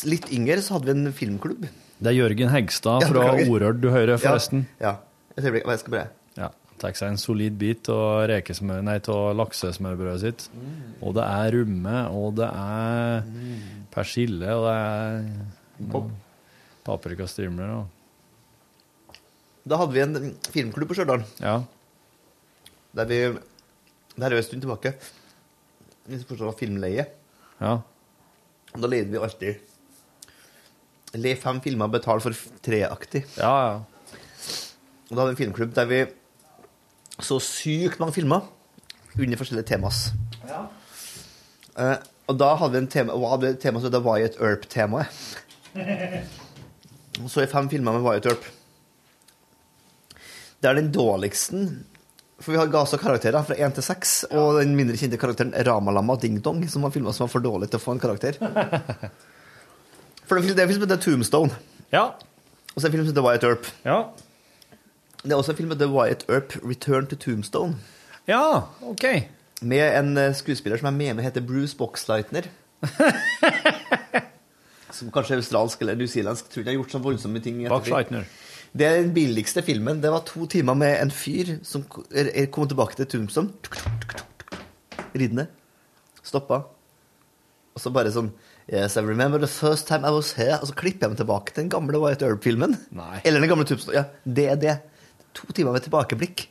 J: litt yngre, så hadde vi en filmklubb.
C: Det er Jørgen Hegstad fra
J: ja,
C: Orørd du hører, forresten.
J: Ja. ja. Et øyeblikk, jeg skal bare
C: Ja. Tar seg en solid bit av laksesmørbrødet sitt. Og det er rumme, og det er persille, og det er
J: Pop.
C: paprikastrimler. Og.
J: Da hadde vi en filmklubb på Stjørdal.
C: Ja.
J: Der vi Det her er jo en stund tilbake. Hvis Vi forstår var filmleie.
C: Ja.
J: Da leide vi alltid Le fem filmer, betal for treaktig.
C: Ja, ja.
J: Og da hadde vi en filmklubb der vi så sykt mange filmer under forskjellige temas.
C: Ja.
J: Eh, og da hadde vi en tema, og hadde et tema som het Wyatt Earp-temaet. Så er fem filmer med Wyatt Earp. Det er den dårligste For vi har ga også karakterer fra 1 til 6, og den mindre kjente karakteren Ramalama Ding Dong, som var filma som var for dårlig til å få en karakter. For det er en film som heter Tombstone.
C: Ja.
J: Og så er det en film som heter Wyatt Earp.
C: Ja.
J: Det er også en film som heter Wyatt Earp Return to Tombstone.
C: Ja, ok.
J: Med en eh, skuespiller som jeg mener heter Bruce Boxleitner. som kanskje er australsk eller newzealandsk. Tror ikke jeg har gjort så voldsomme ting.
C: Boxleitner.
J: Det er den billigste filmen. Det var to timer med en fyr som ko- kom tilbake til Tombstone. Ridende. Stoppa. Og så bare sånn Yes, I remember the first time I was here. Og så klipper jeg meg tilbake til den gamle Wyatt Earp-filmen. Eller den gamle Tombstone. Ja, det er det. To timer med tilbakeblikk.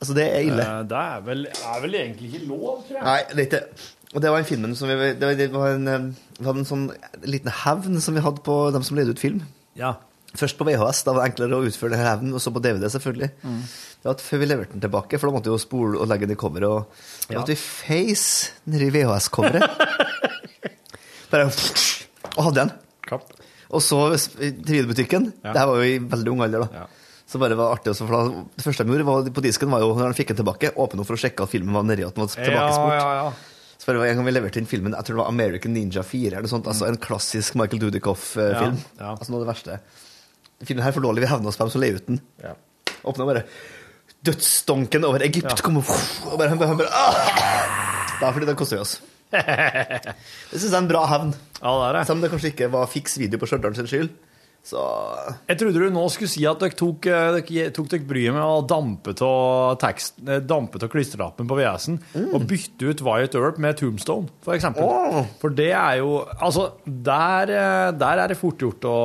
J: Altså, det er ille.
C: Eh, Det er vel, er vel egentlig ikke lov, tror jeg.
J: Nei, det er ikke Og det var en filmen som vi Det var, det var en, eh, en sånn liten hevn som vi hadde på dem som leide ut film.
C: Ja.
J: Først på VHS, da var det enklere å utføre den hevnen, og så på DVD, selvfølgelig.
C: Mm.
J: Det var at Før vi leverte den tilbake, for da måtte vi jo spole og legge den i coveret. Og da
C: Ja.
J: måtte vi face nedi VHS-coveret. Bare Og hadde den. Og så i 3D-butikken.
C: Ja.
J: Det her var jo i veldig ung alder, da. Så bare var artig for da, Det første de gjorde var, på disken, var jo når de fikk den tilbake, åpne opp for å sjekke at filmen var nedi, at den var tilbakesport.
C: Ja, ja, ja.
J: Så var en gang vi leverte inn filmen, jeg tror det var American Ninja 4, eller sånt, altså en klassisk Michael Dudikoff-film.
C: Ja, ja.
J: Altså noe av det verste. Filmen her er for dårlig, vi hevner oss på dem som leier ut den.
C: Ja.
J: Åpna bare dødsdonken over Egypt, kom og, og bare, han bare, han bare! Det er fordi det koster oss. Det syns jeg er en bra hevn.
C: Ja, det er det.
J: Selv om det kanskje ikke var fiks video på Stjørdal sin skyld. Så
C: Jeg trodde du nå skulle si at dere tok, eh, dere tok dere bryet med å dampe av eh, klistrelappen på VS-en og bytte ut Wyatt Earp med Tombstone, for eksempel.
J: Oh.
C: For det er jo Altså, der, eh, der er det fort gjort å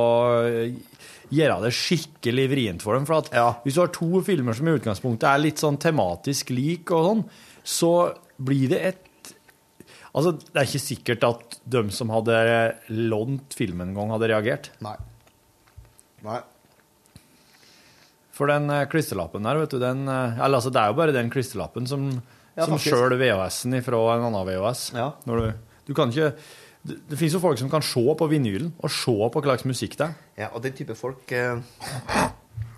C: gjøre det skikkelig vrient for dem. For
J: Ja.
C: hvis du har to filmer som i utgangspunktet er litt sånn tematisk lik og sånn, så blir det et Altså, det er ikke sikkert at de som hadde lånt filmen en gang, hadde reagert.
J: Nei. Nei.
C: For den eh, klisterlappen der, vet du, den eh, Eller altså, det er jo bare den klisterlappen som,
J: Ja,
C: som sjøl VHS-en ifra en annen VHS.
J: Ja.
C: Du, du kan ikke Det, det finnes jo folk som kan se på vinylen og se på hva slags musikk det er.
J: Ja, og den type folk eh...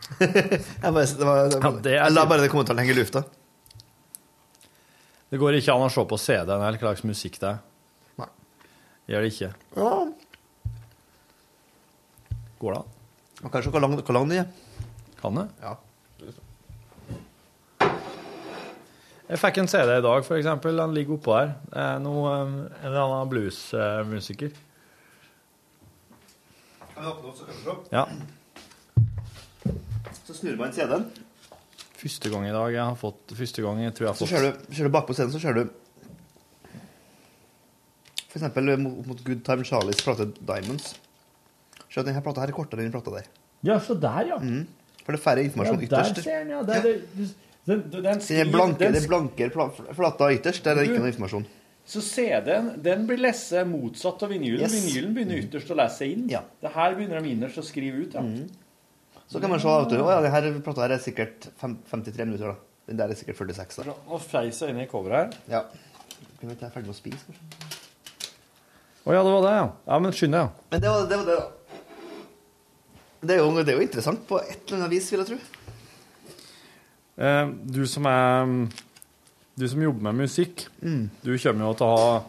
J: jeg bare, det var, det
C: Ja, det er
J: Jeg la bare det kommentaren henge i lufta.
C: Det går ikke an å se på CD-en eller hva slags musikk det er.
J: Nei.
C: Gjør det ikke.
J: Ja.
C: Går det an?
J: Og kanskje hvor lang, hvor lang den er.
C: Kan det?
J: Ja.
C: Jeg fikk en CD i dag, for eksempel. Den ligger oppå her. Det er noe, eh, en eller annen bluesmusiker. Ja.
J: Så snur man CD-en.
C: Første gang i dag jeg har fått Første gang jeg tror jeg har fått
J: Så
C: kjører
J: ser du, ser du bakpå scenen, så ser du For eksempel mot, mot Good Time Charlies plate Diamonds. Se at denne plata her er kortere enn den plata der.
C: Ja, så der, ja.
J: For det er færre informasjon
C: ja der
J: ytterst.
C: ser den, ja. Der, det- den, den, skriver,
J: Den er blanke,
C: den
J: det er blanke flata ytterst, der er det ikke noe informasjon.
C: Så CD-en den blir lest motsatt av vinylen.
J: Yes.
C: Vinylen begynner ytterst å lese inn.
J: Ja.
C: Det her begynner de innerst å skrive ut. Ja.
J: Så kan man se at ja, denne plata her er sikkert fem, 53 minutter. da. Den der er sikkert 46. da.
C: Og feis inn i coveret her.
J: Ja. Kan vi ikke være ferdig med å spise, kanskje?
C: Å ja, det var det, ja. Ja, Men skynd deg, ja.
J: Men det var det, var det da. Det er, jo, det er jo interessant på et eller annet vis, vil jeg tro.
C: Eh, du som er Du som jobber med musikk, du kommer jo til å ha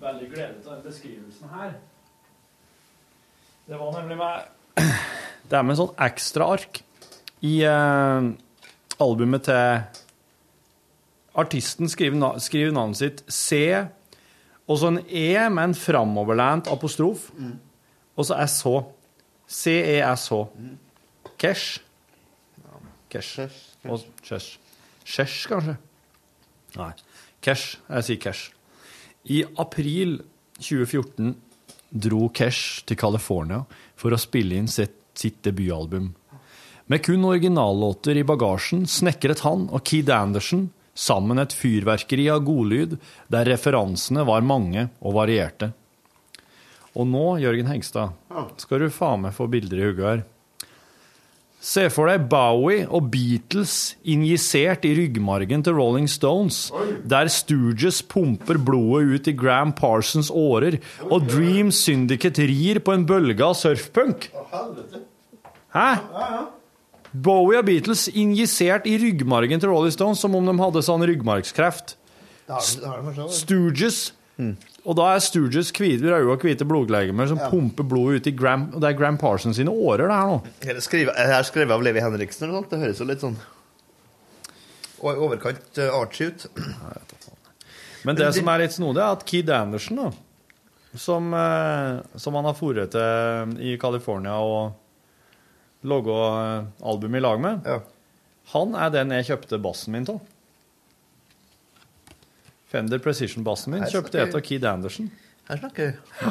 C: veldig glede av den beskrivelsen her. Det var nemlig med Det er med en sånn ekstraark i eh, albumet til Artisten skriver, na skriver navnet sitt C, og så en E med en framoverlent apostrof, og så SH. C-E-S-H. Cash. Cash. Og Cash. Cash, kanskje? Nei. Cash. Jeg sier Cash. I april 2014 dro Cash til California for å spille inn sitt, sitt debutalbum. Med kun originallåter i bagasjen snekret han og Kid Anderson sammen et fyrverkeri av godlyd der referansene var mange og varierte. Og nå, Jørgen Hengstad, skal du faen meg få bilder i hugget her. Se for deg Bowie og Beatles injisert i ryggmargen til Rolling Stones, der Stooges pumper blodet ut i Gram Parsons årer, og Dream Syndicate rir på en bølge av surfpunk. Hæ? Bowie og Beatles injisert i ryggmargen til Rolling Stones som om de hadde sånn ryggmargskreft. Stooges. Og da er Stooges hvite røde og hvite blodlegemer som pumper blod ut i Gram, det er Gram Parsons sine årer, det her nå.
J: Er det skrevet, er det skrevet av Levi Henriksen eller noe sånt? Det høres jo litt sånn i overkant uh, artsy ut.
C: Men det som er litt snodig, er at Kid Anderson, da, som, eh, som han har dratt til i California og laga album i lag med,
J: Ja.
C: han er den jeg kjøpte bassen min av. Fender Precision-bassen min kjøpte jeg av Keed Anderson.
J: Her snakker vi.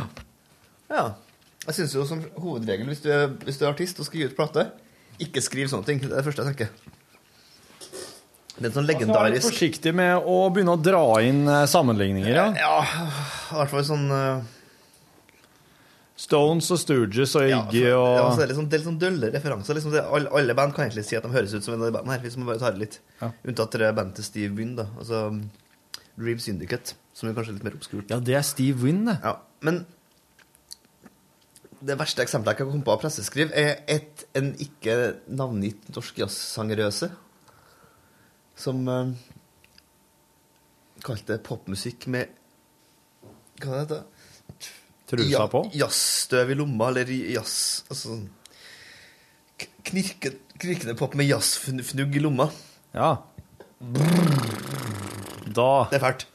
J: Ja. Jeg syns jo som hovedregel, hvis du, er, hvis du er artist og skal gi ut plate, ikke skriv sånne ting. Det er det første jeg tenker. Det er sånn
C: legendarisk altså,
J: legendarisk
C: forsiktig med å begynne å dra inn eh, sammenligninger. Ja.
J: Ja, i hvert fall sånn uh,
C: Stones og Stooges og Iggy
J: ja,
C: og
J: så er det litt sånn, det er litt sånn dølle referanser. Liksom det, alle, alle band kan egentlig si at de høres ut som en av de bandene her, hvis man bare tar det litt.
C: Ja.
J: Unntatt det bandet til Steve Wynn, da. Altså Dream Syndicate, som er kanskje litt mer obskurt.
C: Ja, det er Steve Wynn, det.
J: Ja, men det verste eksempelet jeg kan komme på av presseskriv, er et, en ikke navngitt norsk jazzsangerøse som uh, kalte popmusikk med Hva heter det?
C: Trusa på?
J: Jazzstøv i lomma, eller jazz Altså sånn knirke, Knirkende pop med jazzfnugg i lomma.
C: Ja. Da
J: Det er fælt.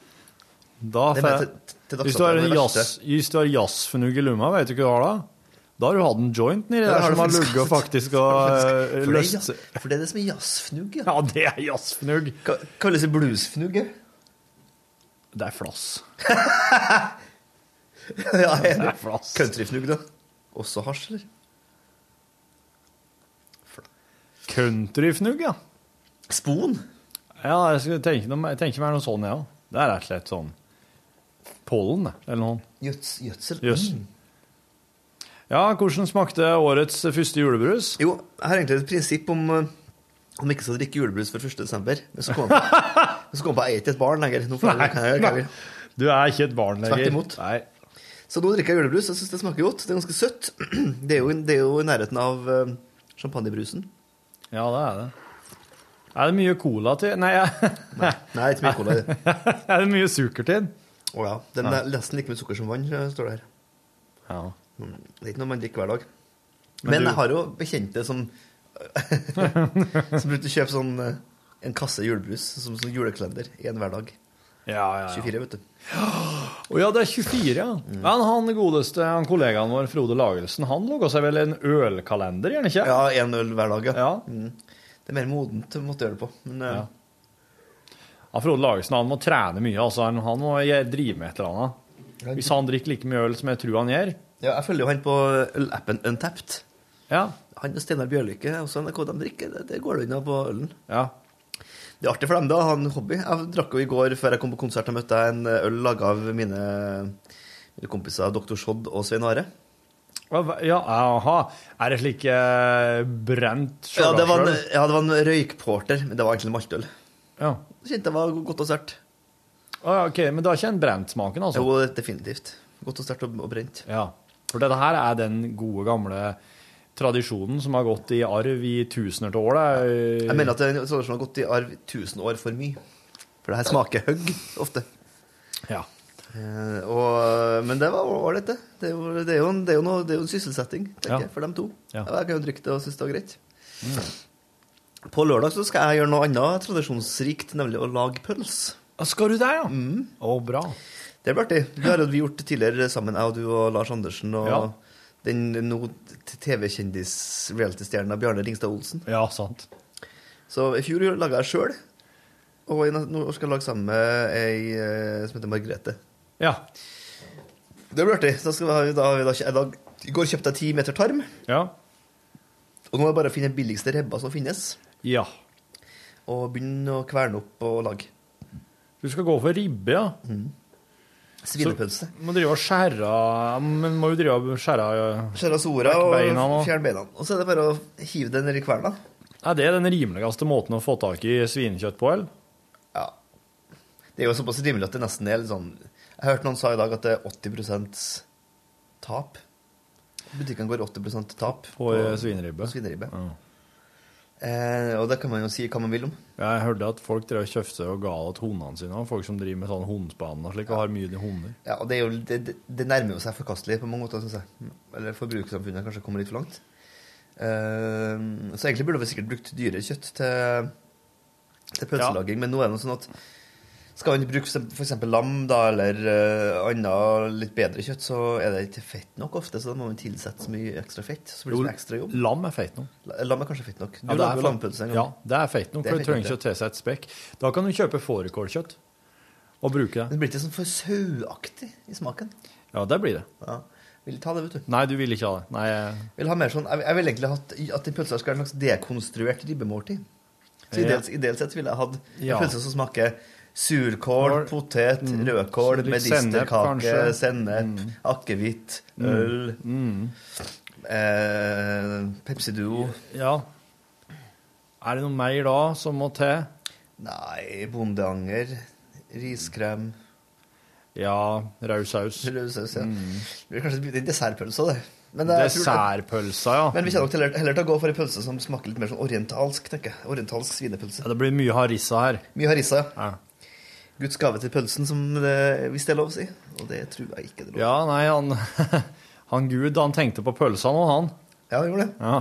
C: Da
J: Det er
C: jeg-
J: til- til
C: Hvis du har
J: dagsordenen,
C: jazz, hvis du har jazzfnugg i lomma, vet du hva du har da? Da har du hatt en joint nedi der som har ligget og faktisk og
J: det er
C: løst
J: For det er det som er jazzfnugg, ja.
C: Ja, det er jazzfnugg.
J: Kalles det bluesfnugg?
C: Det er flass.
J: ja,
C: Det er flass.
J: Countryfnugg, da? Også hasj, eller?
C: Countryfnugg, ja.
J: Spon?
C: Ja, jeg, tenker, jeg tenker meg noe sånn, ja. Det er rett og slett sånn pollen, eller noe.
J: Gjøds, gjødsel?
C: Jøss.
J: Mm.
C: Ja, hvordan smakte årets første julebrus?
J: Jo, jeg har egentlig et prinsipp om uh, om ikke skal drikke julebrus før 1. desember. Men så kom jeg på, så kom jeg på jeg er ikke et barn lenger. Nå får jeg, kan jeg, kan jeg,
C: du er ikke et barn lenger.
J: Tvert imot.
C: Nei.
J: Så nå drikker jeg julebrus. Jeg syns det smaker godt. Det er ganske søtt. Det er jo, det er jo i nærheten av uh, champagnebrusen.
C: Ja, det er det. Er det mye cola til Nei, ja.
J: Nei, ikke mye cola.
C: er det mye sukker til?
J: Å ja. Den er nesten like mye sukker som vann, står det her.
C: Ja.
J: Mm, Det er ikke noe man drikker hver dag.
C: Men
J: Men,
C: du-
J: jeg har jo bekjente som Som brukte å kjøpe sånn eh, en kasse julebrus som sånn julekalender. Én hver dag.
C: Ja, ja, ja.
J: 24, vet du.
C: Å ja, det er 24, ja.
J: Mm.
C: Men han godeste han kollegaen vår, Frode Lagelsen, han laga seg vel en ølkalender, gjerne ikke?
J: Ja, én øl hver dag,
C: ja.
J: Mm. Det er mer modent måtte gjøre det på. Men eh,
C: Ja. Ja, Frode Lagesen han må trene mye. altså Han, han må drive med et eller annet. Hvis han drikker like mye øl som jeg tror han gjør
J: ja, jeg følger jo han på ølappen Untapped.
C: Ja.
J: Han og Steinar Bjørlykke, også NRK, de drikker. Det, det går det unna på ølen.
C: Ja.
J: Det er artig for dem, da. Ha en hobby. Jeg drakk jo i går, før jeg kom på konsert, og møtte jeg en øl laga av mine, mine kompiser Dr. Shodd og Svein Are.
C: Ja, aha. Er det slik eh, brent
J: Ja det, var en, ja, det var en røykporter, men det var egentlig maltøl.
C: Ja.
J: Kjente det var godt og sterkt.
C: Ah, ja, ok, Men det har ikke en brentsmaken, altså?
J: Jo, definitivt. Godt og sterkt og, og brent.
C: Ja. For dette her er den gode, gamle tradisjonen som har gått i arv i tusener av år. Da.
J: Jeg mener at det er en tradisjon har gått i arv tusen år for mye. For det her smaker høgg ofte.
C: Ja.
J: Eh, og, men det var ålreit, det. Det er, jo, det, er en, det, er noe, det er jo en sysselsetting tenker jeg, for dem to. Jeg kan jo drikke det og synes det var greit. På lørdag så skal jeg gjøre noe annet tradisjonsrikt, nemlig å lage pøls.
C: Skal du det, ja? Å, bra.
J: Det blir artig. Det har vi gjort tidligere sammen, jeg og du og Lars Andersen og
C: Ja.
J: den nå TV-kjendis-reality-stjerna Bjarne Ringstad Olsen.
C: Ja, sant.
J: Så i fjor laga jeg sjøl, og nå skal jeg lage sammen med ei eh, som heter Margrethe.
C: Ja.
J: Det blir artig. Da skal vi ha, da, har vi da, jeg I går kjøpte jeg ti meter tarm,
C: Ja.
J: og nå er det bare å finne den billigste rebba som finnes,
C: ja.
J: og begynne å kverne opp og lage.
C: Du skal gå for ribbe, ja?
J: Svinepølse.
C: Så Må drive og skjære Men må jo drive og skjære
J: Skjære sora og
C: beina
J: fjerne beina. Og så er det bare å hive det ned i kverna.
C: Er det den rimeligste måten å få tak i svinekjøtt på, eller?
J: Ja. Det er jo såpass rimelig at det nesten er litt sånn Jeg hørte noen sa i dag at det er 80% tap. Butikkene går 80% tap
C: På på svineribbe?
J: på svineribbe.
C: Ja.
J: Eh, og det kan man jo si hva man vil om.
C: Jeg hørte at folk drev og kjøpte og ga til hundene sine. Folk som driver med sånn hundespann og slik, og har mye hunder.
J: Ja, og det, er jo, det, det, nærmer jo seg forkastelig på mange måter, syns jeg. Eller forbrukersamfunnet kanskje kommer litt for langt. Eh, så egentlig burde vi sikkert brukt dyrekjøtt til, til pølselaging, men nå er det noe sånn at skal man bruke f.eks. lam da, eller uh, annet litt bedre kjøtt, så er det ikke fett nok ofte, så da må man tilsette så mye ekstra fett. Så blir det
C: Jo,
J: ekstra jobb.
C: Lam er feit nok.
J: La- Lam er kanskje feit nok. Du
C: Ja, er
J: lager jo lampølse en gang.
C: Ja, det er feit nok, for du trenger ikke å tilsette spekk. Da kan du kjøpe fårikålkjøtt og bruke det.
J: Det blir ikke sånn for sauaktig i smaken.
C: Ja, det blir det.
J: Ja. Vil ta det, vet du.
C: Nei, du vil ikke ha det. Nei, jeg-
J: vil ha mer sånn, jeg, jeg vil egentlig ha at den pølsa skal være en slags dekonstruert ribbemåltid. Så
C: Ja.
J: ideelt, ideelt sett ville jeg hatt en
C: Ja.
J: pølse som smaker surkål,
C: Kål.
J: potet,
C: Mm.
J: rødkål,
C: Så litt sennep,
J: mm. akevitt,
C: Mm.
J: øl,
C: Mm.
J: eh, Pepsi Duo.
C: Ja. Er det noe mer da som må til?
J: Nei, bondeanger, riskrem
C: Ja, rød saus.
J: Rød saus, ja.
C: Mm.
J: Det blir kanskje en dessertpølse, det. Men det- jeg
C: Dessertpølsa, ja.
J: Men vi kommer heller, heller til å gå for en pølse som smaker litt mer sånn orientalsk, tenker jeg. Orientalsk svinepølse.
C: ja. Det blir mye harissa her.
J: Mye harissa,
C: Ja.
J: Guds gave til pølsen, som det, hvis det er lov å si. Og det tror jeg ikke det er lov.
C: Ja, nei, han, han Gud, han tenkte på pølsene og han.
J: Ja, han gjorde det.
C: Ja.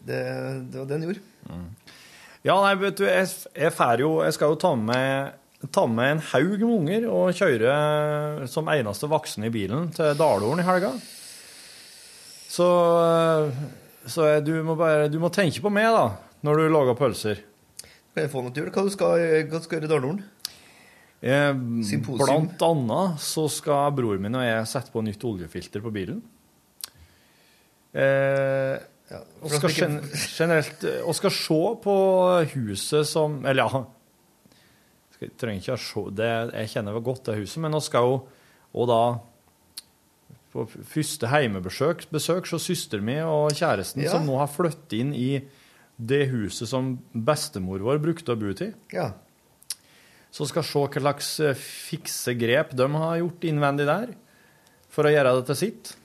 J: Det, det var det han gjorde.
C: Ja, nei, vet du, jeg, jeg, jo, jeg skal jo ta med, ta med en haug med unger og kjøre som eneste voksen i bilen til Dalorden i helga. Så, så du, må bare, du må tenke på meg da, når du lager pølser.
J: Kan jeg få noe til jul? Hva du skal, hva du skal gjøre i Dalorden?
C: Eh. Blant annet så skal bror min og jeg sette på nytt oljefilter på bilen. Eh, og skal gen generelt eh, Og skal se på huset som Eller ja skal, trenger ikke å se det, Jeg kjenner vel godt det huset, men vi skal jo og da på første heimebesøk besøk så søsteren min og kjæresten
J: Ja.
C: som nå har flyttet inn i det huset som bestemor vår brukte å bo i.
J: Ja.
C: Så skal se hva slags eh, fikse grep de har gjort innvendig der, for å gjøre det til sitt.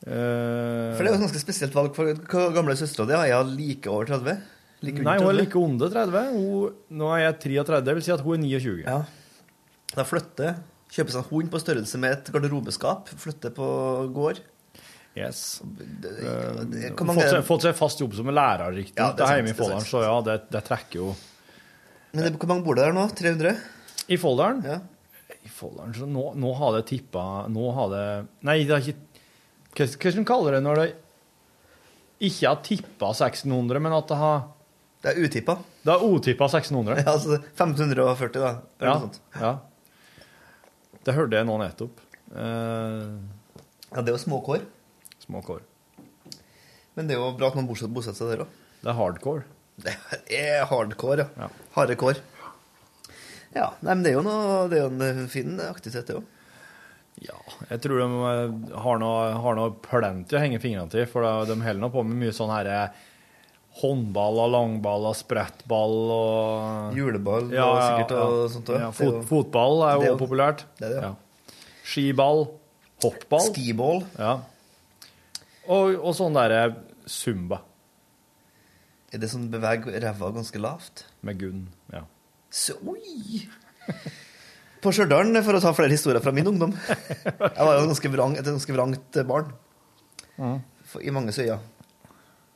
C: Uh,
J: For det er jo et ganske spesielt valg. For hva gamle søstera di er hun like over 30? Like
C: Nei, hun er like under 30. Hun, nå er jeg 33, det vil si at hun er 29.
J: Ja. Da flytter, kjøper seg en hund på størrelse med et garderobeskap, flytter på gård.
C: Yes.
J: det-
C: det,
J: det, mange-
C: fått, seg, fått seg fast jobb som lærer, riktig.
J: Ja, det
C: det
J: er
C: hjemme i Folldalen, så ja, det, det trekker jo
J: Men det, hvor mange bor det der nå? 300?
C: I Folldalen?
J: Ja.
C: I Folldalen, så nå, nå har det tippa Nå har det Nei, det har ikke Hvordan hva skal man kalle det når det ikke har tippa 1600, men at det har
J: Det er utippa.
C: Det er utippa 1600.
J: Ja, altså 1540, da. Eller
C: Ja,
J: noe sånt.
C: ja. Det hørte jeg nå nettopp. Uh...
J: Ja, det er jo små kår.
C: små kår.
J: Men det er jo bra at man bosetter seg der òg.
C: Det er hardcore.
J: Det er hardcore, ja. Harde kår. Ja, nei, men det er jo, noe, det er jo en fin aktivitet, det òg.
C: Jeg tror de eh, har noe, har noe plenty å henge fingrene til, for de de holder nå på med mye sånn her eh, håndball og langball og sprettball og
J: Juleball og sikkert og sånt også.
C: Ja, fot,
J: jo-
C: fotball er jo populært.
J: det er det, ja.
C: Ja. Skiball, hoppball.
J: Skiball.
C: Ja. Og, og sånn derre zumba
J: Er det sånn beveger ræva ganske lavt?
C: med gunn. Ja.
J: Så, oi! På Stjørdal, for å ta flere historier fra min ungdom Jeg var jo ganske vrang, et ganske vrangt barn for, i mange øyne.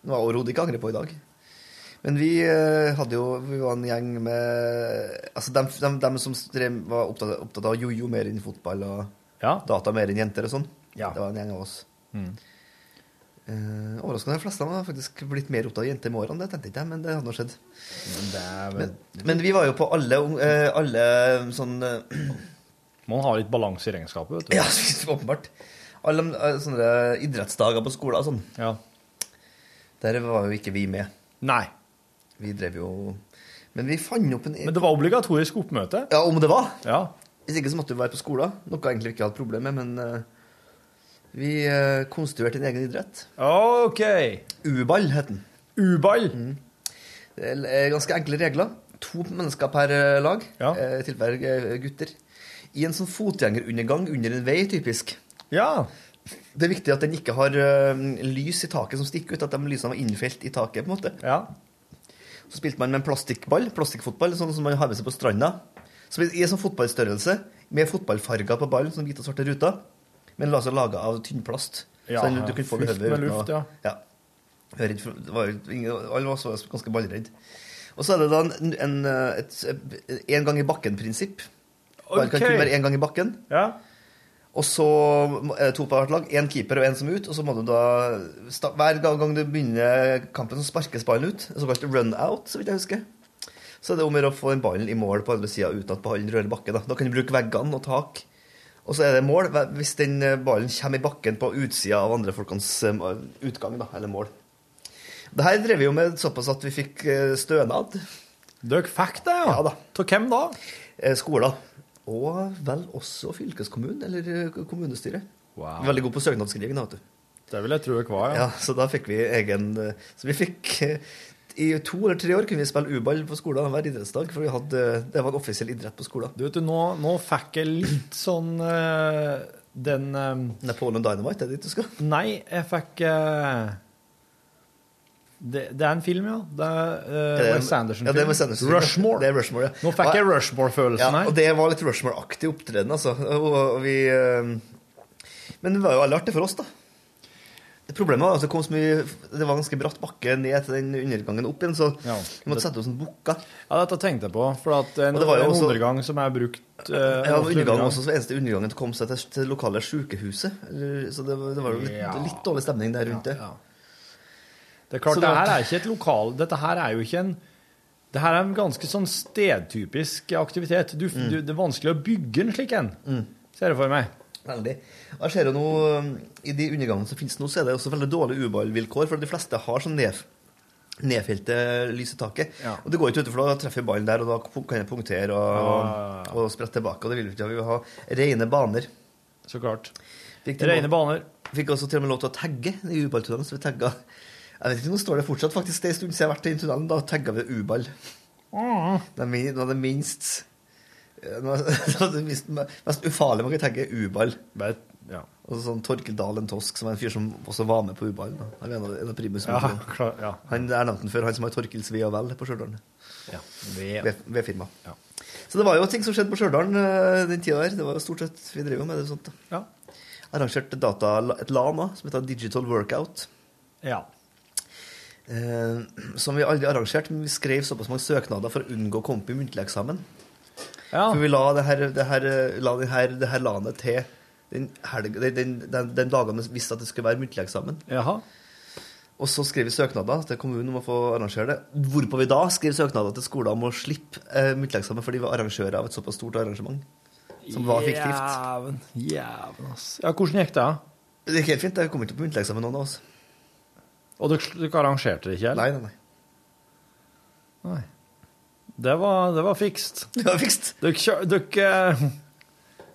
J: Noe jeg overhodet ikke angrer på i dag. Men vi eh, hadde jo Vi var en gjeng med Altså dem, dem, dem som drev, var opptatt, opptatt av jojo mer enn fotball og data mer enn jenter og sånn. Det var en gjeng av oss.
C: Mm.
J: Eh, overraskende. De fleste har faktisk blitt mer opptatt av jenter med årene. Det tenkte jeg men det hadde nå skjedd.
C: Men det vel
J: Men, men vi var jo på alle, eh, alle sånn eh,
C: Man har litt balanse i regnskapet, vet du.
J: Ja, åpenbart. Alle eh, sånne idrettsdager på skolen og sånn.
C: Ja.
J: Der var jo ikke vi med.
C: Nei.
J: Vi drev jo Men vi fant opp en
C: Men det var obligatorisk oppmøte.
J: Ja, om det var.
C: Ja.
J: Hvis ikke så måtte vi være på skolen, noe jeg egentlig ikke hadde problem med, men eh, vi eh, konstruerte en egen idrett.
C: OK.
J: U-ball het den.
C: U-ball?
J: Det er ganske enkle regler. To mennesker per eh, lag, Ja. i tilfelle eh, gutter. I en sånn fotgjengerundergang under en vei, typisk.
C: Ja.
J: Det er viktig at den ikke har eh, lys i taket som stikker ut, at de lysene var innfelt i taket. på en måte.
C: Ja.
J: Så spilte man med en plastikkball, plastikkfotball, sånn som man har med seg på stranda. Så I en sånn fotballstørrelse, med fotballfarger på ballen, sånn hvite og svarte ruter, men altså lage av tynnplast.
C: Ja,
J: så den, du kunne få over
C: med
J: å-
C: luft, ja.
J: ja. Alle var så ganske ballredd. Og så er det da en, en, et, en gang i bakken-prinsipp. Okay. kan kun være én gang i bakken.
C: Ja.
J: Og så er det to på hvert lag. Én keeper og én som er ut. Og så må du da Hver gang du begynner kampen, så sparkes ballen ut. Såkalt run out, så vidt jeg husker. Så er det om å få den ballen i mål på andre sida uten at ballen rører bakken. Da. da kan du bruke veggene og tak. Og så er det mål hvis den eh, ballen kommer i bakken på utsida av andre folkens eh, utgang, da, eller mål. Det her drev vi jo med såpass at vi fikk eh, stønad.
C: Dere fikk det, ja?
J: Ja da.
C: Til hvem da?
J: Skoler. Og vel også fylkeskommunen, eller kommunestyret.
C: Wow.
J: Veldig god på søknadsskriving, da, vet du.
C: Det vil jeg tro dere var,
J: Ja, ja. så da fikk vi egen Så vi fikk I to eller tre år kunne vi spille U-ball på skolen hver idrettsdag, for vi hadde, det var en offisiell idrett på skolen.
C: Du vet nå, nå fikk jeg litt sånn uh, den eh,
J: Napoleon Dynamite, er det dit du skal?
C: Nei, jeg fikk uh, Det, det er en film, ja. Det er uh, Wes Anderson.
J: Ja, det er Wes Anderson.
C: Rushmore.
J: Det er Rushmore, ja.
C: Nå fikk jeg Rushmore-følelsen
J: Ja,
C: her.
J: og det var litt Rushmore-aktig opptreden, altså. Og, og vi Men det var jo alle artig for oss, da. Problemet var det kom så mye Det var ganske bratt bakke ned til den undergangen opp igjen, så
C: Ja,
J: vi måtte sette oss en bukka.
C: Ja, dette tenkte jeg på. For at en,
J: det var jo
C: en
J: også-
C: undergang som er brukt uh,
J: Ja, undergang også, så eneste undergangen til å komme seg til, det lokale sykehuset. Så det, var- det var jo litt,
C: Ja.
J: litt dårlig stemning der rundt det.
C: Det er klart, det
J: det
C: her er ikke et lokal... Dette her er jo ikke en... Det her er en ganske sånn stedtypisk aktivitet. Du,
J: Mm.
C: du, det er vanskelig å bygge en slik en, ser jeg for meg.
J: Veldig. Jeg ser jo nå, I de undergangene som finnes nå, så er det også veldig dårlige uballvilkår, for de fleste har sånn ned, nedfelte lys i taket.
C: Ja.
J: Og det går ikke ut, for da treffer ballen der, og da kan jeg punktere og,
C: Ja.
J: og sprette tilbake. Og det vil vi ikke ha. Vi vil ha rene baner.
C: Så klart. Rene baner.
J: Fikk også til og med lov til å tagge de uballtunnelene, så vi tagga Jeg vet ikke, nå står det fortsatt faktisk det er en stund siden jeg har vært i den tunnelen. Da tagga vi uball. Det er det var det minst det mest, ufarlige man kan tagge, uball.
C: Bare, ja.
J: Og sånn Torkel Dalen Tosk, som er en fyr som også var med på U-ballen. Han er en av, en av primus.
C: Ja, klar, ja.
J: Han er nevnt før, han som har Torkels Ve og Vel på Stjørdal.
C: Ja, ved-
J: Ved, ved firma.
C: Ja.
J: Så det var jo ting som skjedde på Stjørdal eh, den tida der. Det var jo stort sett Vi drev med det sånt. da.
C: Ja.
J: Arrangerte data, et LAN som heter Digital Workout.
C: Ja.
J: Eh, som vi aldri arrangerte, men vi skrev såpass mange søknader for å unngå å komme på muntlig eksamen.
C: Ja.
J: For vi la det her, det her, la det her, det her LAN-et til den, helg, den, den, den, dagen vi visste at det skulle være muntlig eksamen.
C: Jaha.
J: Og så skrev vi søknader til kommunen om å få arrangere det. Hvorpå vi da skrev søknader til skoler om å slippe eh, muntlig eksamen, fordi vi var arrangører av et såpass stort arrangement. Som var fiktivt.
C: Jæven, jæven, ass. Ja, hvordan gikk det?
J: Det gikk helt fint. Jeg kom ikke på muntlig eksamen, noen av oss.
C: Og dere, dere arrangerte det ikke? eller?
J: Nei, nei, nei.
C: Nei. Det var, det var fikst.
J: Det var fikst.
C: Dere,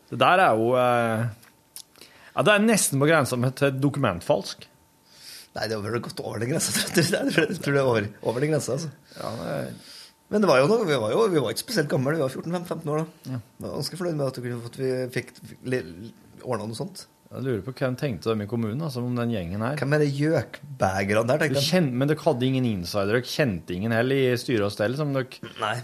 C: Det der er jo eh, Ja, det er nesten på grensa til dokumentfalsk.
J: Nei, det vel gått over den grensa. jeg. Tror det er over, over den grensa, altså.
C: Ja, det,
J: Men det var jo noe, vi var jo vi var ikke spesielt gamle, vi var 14-15 år da. Jeg var ganske fornøyd med at vi fikk, fikk ordna noe sånt.
C: Jeg lurer på hvem tenkte dem i kommunen, altså, om den gjengen her.
J: Hvem er det gjøkbegerne der, tenkte jeg.
C: kjen- men dere hadde ingen insider, dere kjente ingen heller i styre og stell? Som dere,
J: Nei.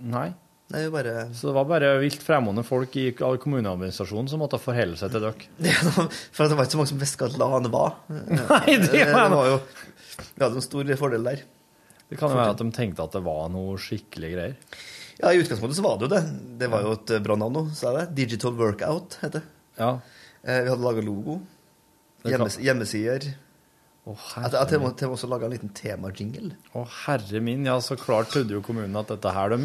C: nei?
J: Nei, bare
C: Så det var bare vilt fremmede folk i kommuneadministrasjonen som måtte forholde seg til dere?
J: Ja, For det var ikke så mange som visste hva et var.
C: Nei, det var-
J: var jo Vi hadde en stor fordel der.
C: Det kan jo være at de tenkte at det var noe skikkelig greier.
J: Ja, I utgangspunktet så var det jo det. Det var jo et eh, bra navn nå, sa jeg det. Digital Workout heter det.
C: Ja.
J: Eh, Vi hadde laga logo. Hjemmes hjemmesider.
C: Oh,
J: Jeg til og med- også laga en liten temajingle.
C: Å, herre min, ja, så klart trodde jo kommunen at dette her De,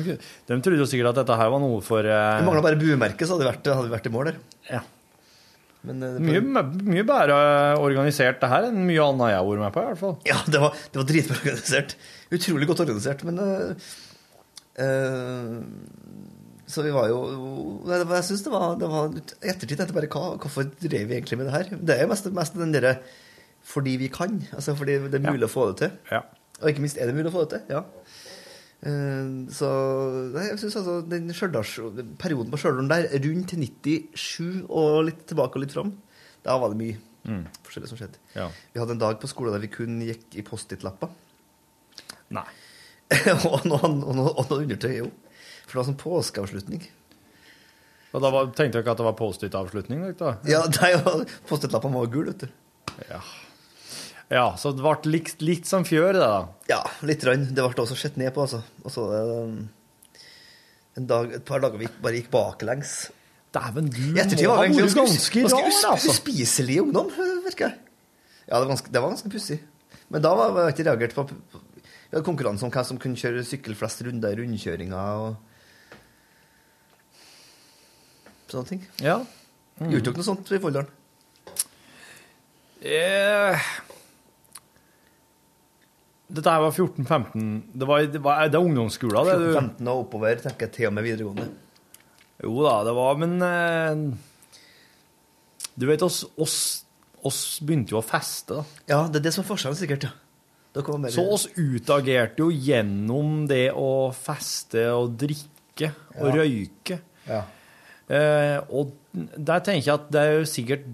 C: de trodde jo sikkert at dette her var noe for eh,
J: Det mangla bare buemerket, så hadde vi vært, hadde vi vært i mål der.
C: Ja.
J: Men, eh,
C: Mye, mye bedre organisert det her enn mye annet jeg har vært med på, i hvert fall.
J: Ja, det var, det var dritbra organisert. Utrolig godt organisert, men eh, eh, Så vi var jo Jeg syns det var, det var ettertid jeg bare hva, Hvorfor drev vi egentlig med det her? Det er jo mest, mest den derre fordi vi kan. Altså fordi det er mulig å få det til.
C: Ja.
J: Og ikke minst er det mulig å få det til. Ja. Eh, Så jeg synes altså den Stjørdals- perioden på Stjørdal der, rundt 97 og litt tilbake og litt fram, da var det mye
C: Mm.
J: forskjellig som skjedde.
C: Ja.
J: Vi hadde en dag på skolen der vi kun gikk i Post-It-lapper.
C: Nei.
J: og noe, og noe, og noe undertøy òg. For det var sånn påskeavslutning.
C: Og da var, tenkte dere at det var Post-It-avslutning?
J: Ja, Post-It-lappene var gule, vet du.
C: Ja. ja, så det ble litt, litt som fjør, det, da.
J: Ja, litt. Rann. Det ble også sett ned på, altså. Og så en dag, et par dager vi bare gikk baklengs.
C: Dæven, du må
J: var
C: ha vært
J: ganske,
C: rar, altså.
J: uspiselig ungdom, virker jeg. Ja, det var ganske, ganske pussig. Men da var jeg ikke reagert på Vi hadde konkurranse om hvem som kunne kjøre sykkel flest runder i rundkjøringa og sånne ting.
C: Ja.
J: Gjorde dere noe sånt i Folldalen?
C: Eh, Dette her var 14-15 Det, var, det, var, det er ungdomsskolen, det. du.
J: 15 og oppover, tenker jeg, til og med videregående.
C: Jo da, det var Men eh, Du vet, oss, oss, oss begynte jo å feste, da.
J: Ja, det er det som er forskjellen, sikkert. ja.
C: Så oss utagerte jo gjennom det å feste og drikke og
J: Ja.
C: røyke.
J: Ja.
C: Eh, og der tenker jeg at det er jo sikkert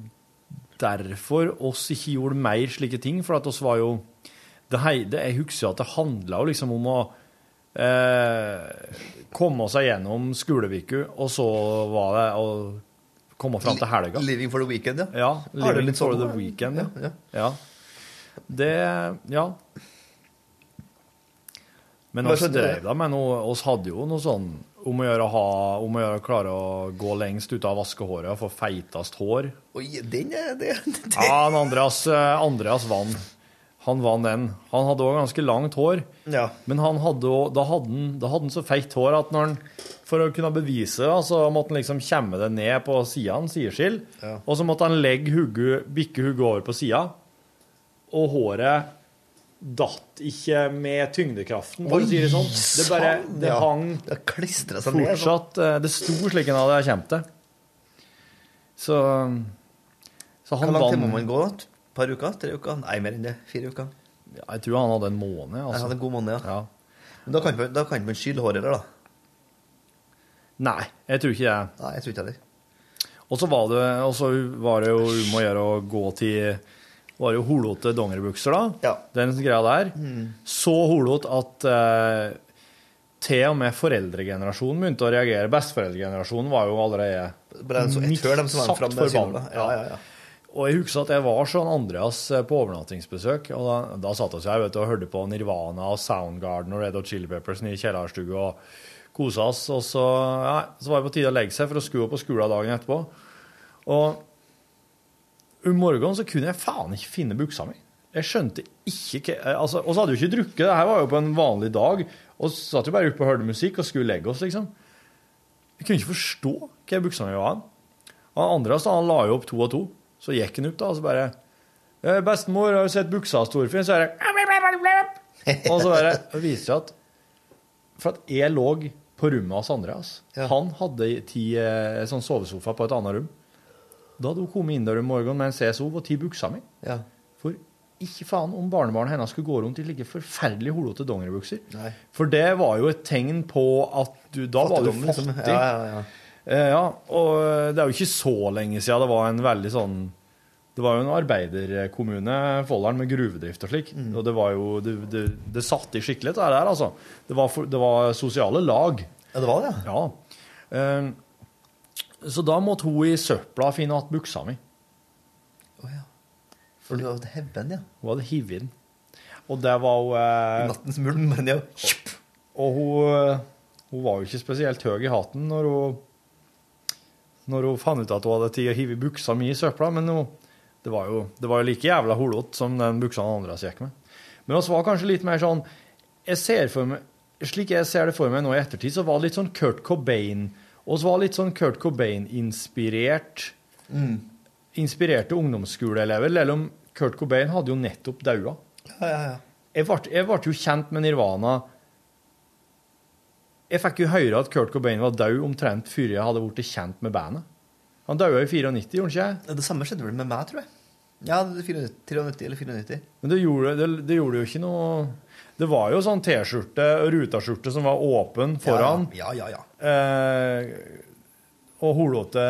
C: derfor oss ikke gjorde mer slike ting, for at oss var jo det, heide, Jeg husker at det handla jo liksom om å eh, komme seg gjennom skoleviku, og så var det å komme fram til helga.
J: Living for the weekend, ja.
C: Ja. Living
J: litt sånn,
C: for the weekend, ja.
J: Ja,
C: ja. Det Ja. Men oss drev da med noe oss hadde jo noe sånn om å gjøre, ha, om å gjøre klare å gå lengst ut av vaskehåret og få feitest hår.
J: Oi, den er det, det.
C: Ja, Andreas, eh, Andreas vant. Han vant den. Han hadde òg ganske langt hår.
J: Ja.
C: Men han hadde, da, hadde han, da hadde han så feit hår at når han, for å kunne bevise det, så måtte han liksom kjemme det ned på sida, sideskill.
J: Ja.
C: Og så måtte han legge hugget, bikke hugget over på sida. Og håret datt ikke med tyngdekraften, for å si det sånn. Det bare
J: sann,
C: det hang
J: Det klistra seg ned. sånn.
C: fortsatt eh, Det sto slik han hadde kommet til. Så, så
J: Hvor
C: han
J: lang tid må man gå? Et par uker? Tre uker? Nei, mer enn det. Fire uker.
C: ja, Jeg tror han hadde en måned.
J: Jeg
C: Altså.
J: hadde en god måned, ja.
C: Ja.
J: Men da kan ikke da kan man skylle håret der, da.
C: Nei, jeg tror ikke det.
J: Nei, jeg tror ikke heller.
C: Og så var det, og så var det jo om å gjøre å gå til var jo holete dongeribukser, da.
J: Ja.
C: Den greia der. Så holot at eh, til og med foreldregenerasjonen begynte å reagere. Besteforeldregenerasjonen var jo allerede midt
J: med
C: forbanna.
J: Ja, ja, ja.
C: Og jeg husker at jeg var sånn Andreas eh, på overnattingsbesøk, og da, da satt vi her vet du, og hørte på Nirvana og Soundgarden og Red Hot Chili Peppers i kjellerstua og kosa oss. Og så, ja, så var det på tide å legge seg for å skue opp på skolen dagen etterpå. Og om morgenen så kunne jeg faen ikke finne buksa mi. Jeg skjønte ikke hva altså, Og så hadde vi ikke drukket, det her var jo på en vanlig dag. Og så satt vi bare oppe og hørte musikk og skulle legge oss, liksom. Jeg kunne ikke forstå hva buksa mi var. Han andre så han la jo opp to og to. Så gikk han opp da, og så bare «Eh, 'Bestemor, har du sett buksa, Storfinn?' Så er det Og så bare det viser seg at For at jeg lå på rommet hos Andreas.
J: Ja.
C: Han hadde ti eh, sånn sovesofa på et annet rom. Da hadde hun kommet inn der om morgenen med en CSO og tatt buksa mi.
J: Ja.
C: For ikke faen om barnebarnet hennes skulle gå rundt i like forferdelig holete dongeribukser.
J: Nei.
C: For det var jo et tegn på at du Da var du
J: Fattigdom, liksom.
C: fattig.
J: Ja, ja, ja.
C: Eh, ja, og det er jo ikke så lenge siden det var en veldig sånn Det var jo en arbeiderkommune, Folldalen, med gruvedrift og slik.
J: Mm.
C: Og det var jo Det, det, det satt i skikkelig, det der, altså. Det var, for, det var sosiale lag.
J: Ja, det var det, ja.
C: Ja. Så da måtte hun i søpla finne igjen buksa mi.
J: Å, ja. For du hadde hevet ja.
C: Hun hadde hivet den. Og det var hun eh,
J: Nattens mulm, men ja.
C: Og hun, eh, hun var jo ikke spesielt høy i hatten når hun når hun fant ut at hun hadde tid å hive buksa mi i søpla, men hun, det, var jo, det var jo like jævla holot som den buksa han andre gikk med. Men vi var kanskje litt mer sånn jeg ser for meg, Slik jeg ser det for meg nå i ettertid, så var det litt sånn Kurt Cobain Og så var litt sånn Kurt Cobain-inspirert Inspirerte ungdomsskoleelever, selv om Kurt Cobain hadde jo nettopp daua.
J: Ja, ja, ja.
C: Jeg ble, jeg ble jo kjent med Nirvana Jeg fikk jo høre at Kurt Cobain var død omtrent før jeg hadde blitt kjent med bandet. Han døde i 94, gjorde han ikke?
J: Det samme skjedde vel med meg, tror jeg. Ja, det er 94 93 eller 94.
C: Men det gjorde, det, det gjorde jo ikke noe Det var jo sånn T-skjorte og rutaskjorte som var åpen foran.
J: Ja, ja, ja.
C: Eh, og holete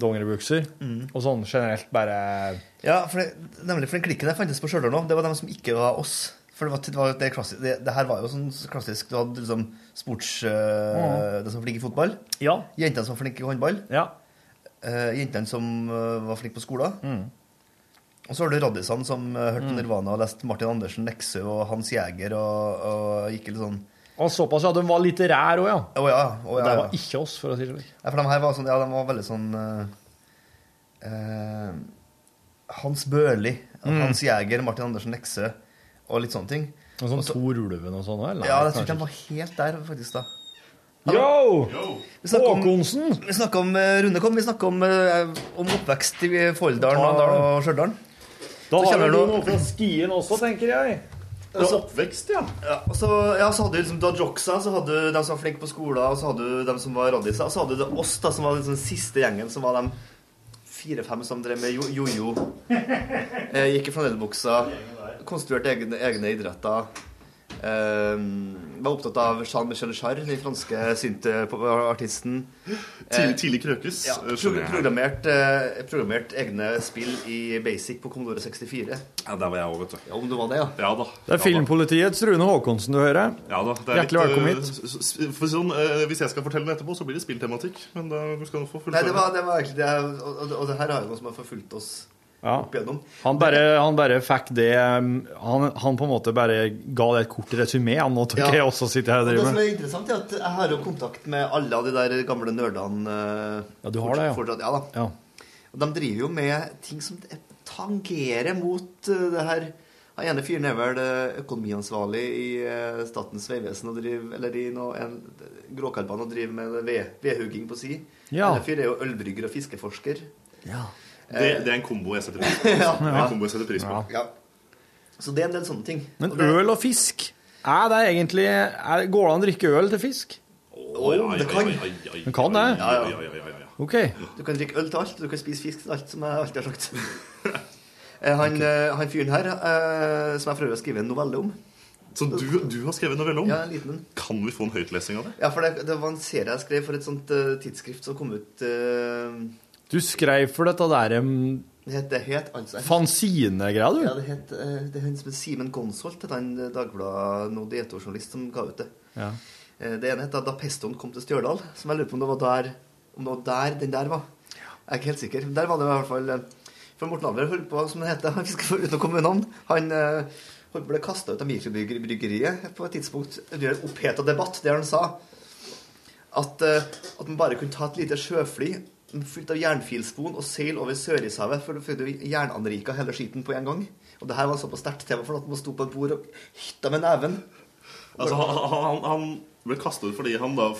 C: dongeribukser. Og sånn generelt bare
J: Ja, for det, nemlig for den klikken jeg fantes på Stjørdal nå, det var dem som ikke var oss. For det, var, det, var, det, klassisk, det, det her var jo sånn klassisk Du hadde liksom sports... øh, De som var flinke i fotball.
C: Ja.
J: Jentene som var flinke i håndball.
C: Ja.
J: Uh, jentene som uh, var flinke på skolen. Og så har du raddisene som øh, hørte mm. Nirvana og leste Martin Andersen, Nexø og Hans Jæger og, og gikk litt sånn
C: Og såpass, ja. De var litterære òg, ja.
J: Å ja. Å,
C: ja,
J: ja,
C: det var ikke oss, for å si det slik.
J: Ja, for de her var sånn, ja, de var veldig sånn uh, eh, Hans Børli,
C: Mm.
J: Hans Jæger, Martin Andersen Nexø og litt sånne ting.
C: Og sånn
J: Og
C: Tor Ulven og sånn òg?
J: Ja, jeg tror ikke de var helt der, faktisk. da.
C: Yo!
J: Yo!
C: Håkonsen!
J: vi snakker om eh, Rune kom, vi snakker om, eh, om oppvekst i Folldalen
C: Ta
J: og Stjørdal.
C: Da har du noe fra skien også, tenker jeg.
K: Oppvekst, ja.
J: Ja, så, ja, så hadde du liksom, Du hadde joksa så hadde du dem som var flinke på skolen, og så hadde du dem som var raddiser, og så hadde du oss, da, som var liksom den siste gjengen, som var de fire-fem som drev med jo- jojo. eh, gikk i flanellbuksa, konstruerte egne, egne idretter. Eh, var opptatt av Jean-Michel Jarre, den franske synth-artisten.
K: Tidlig, tidlig krøkes.
J: Ja,
K: eh,
J: pro programmert, eh, programmert egne spill i Basic på Commodore 64.
K: Ja, der var jeg òg, vet du.
J: Ja, om du var det, ja.
K: Ja da.
C: Det er Filmpolitiets Rune Håkonsen du hører.
K: Ja da, det er
C: Hjertelig
K: litt,
C: velkommen
K: eh,
C: hit.
K: sånn, eh, hvis jeg skal fortelle det etterpå, så blir det spilltematikk. Men da skal du få
J: Nei,
K: fullføre.
J: det var, det var egentlig det, og, og, og det her er jo noe som har forfulgt oss
C: Ja.
J: opp igjennom.
C: Han bare, han bare fikk det um, han, han på en måte bare ga det et kort resymé. Han nå
J: Ja.
C: jeg også sitter her og
J: Og det som er interessant, er at jeg har jo kontakt med alle av de der gamle nerdene. eh,
C: Ja, du har det, ja.
J: fortsatt- ja da.
C: Ja.
J: Og de driver jo med ting som tangerer mot eh, det her. Han ene fyren er vel eh, økonomiansvarlig i Statens vegvesen eller i noe, en gråkarbane og driver med ved, vedhugging på si.
C: Ja.
J: En fyr er jo ølbrygger og fiskeforsker.
K: Det, det er en kombo jeg setter pris på.
J: Ja.
K: Det er en kombo jeg setter pris på.
J: Ja. Så det er en del sånne ting.
C: Men
J: Og
C: øl og fisk, er det egentlig er, Går det an å drikke øl til fisk?
J: Å, det kan.
C: Det kan det?
J: Ja, ja.
K: Ja, ja.
C: OK.
J: Du kan drikke øl til alt, du kan spise fisk til alt, som jeg alltid har sagt. Eh, han, eh, han fyren her, eh, som jeg prøver å skrive en novelle om
K: Så du, du har skrevet en novelle om?
J: Ja, en liten en.
K: Kan vi få en høytlesing av det?
J: Ja, for det, det var en serie jeg skrev for et sånt uh, tidsskrift som kom ut eh,
C: Du skrev for dette der um,
J: Det het, det het altså
C: fanzine-greia, du?
J: Ja, det het eh, Det het Simen Gonsholt, han Dagbladet Nodeto-journalist som ga ut det.
C: Ja.
J: Eh, Det ene het da, da pestoen kom til Stjørdal, som jeg lurer på om det var der Om det var der den der var. Jeg er ikke helt sikker. Der var det i hvert fall eh, For Morten Alver holdt på, som det heter, han skal uten å komme navn, han holdt på å bli kasta ut av mikrobryggeriet på et tidspunkt. Det en oppheta debatt der han sa at, at man bare kunne ta et lite sjøfly fullt av jernfilspon og seil over Sørishavet, for da fikk du jernanrika hele skiten på en gang. Og det her var såpass sterkt tema for at man sto på et bord og hytta med neven.
K: Altså, han, han, han ble kastet ut fordi han da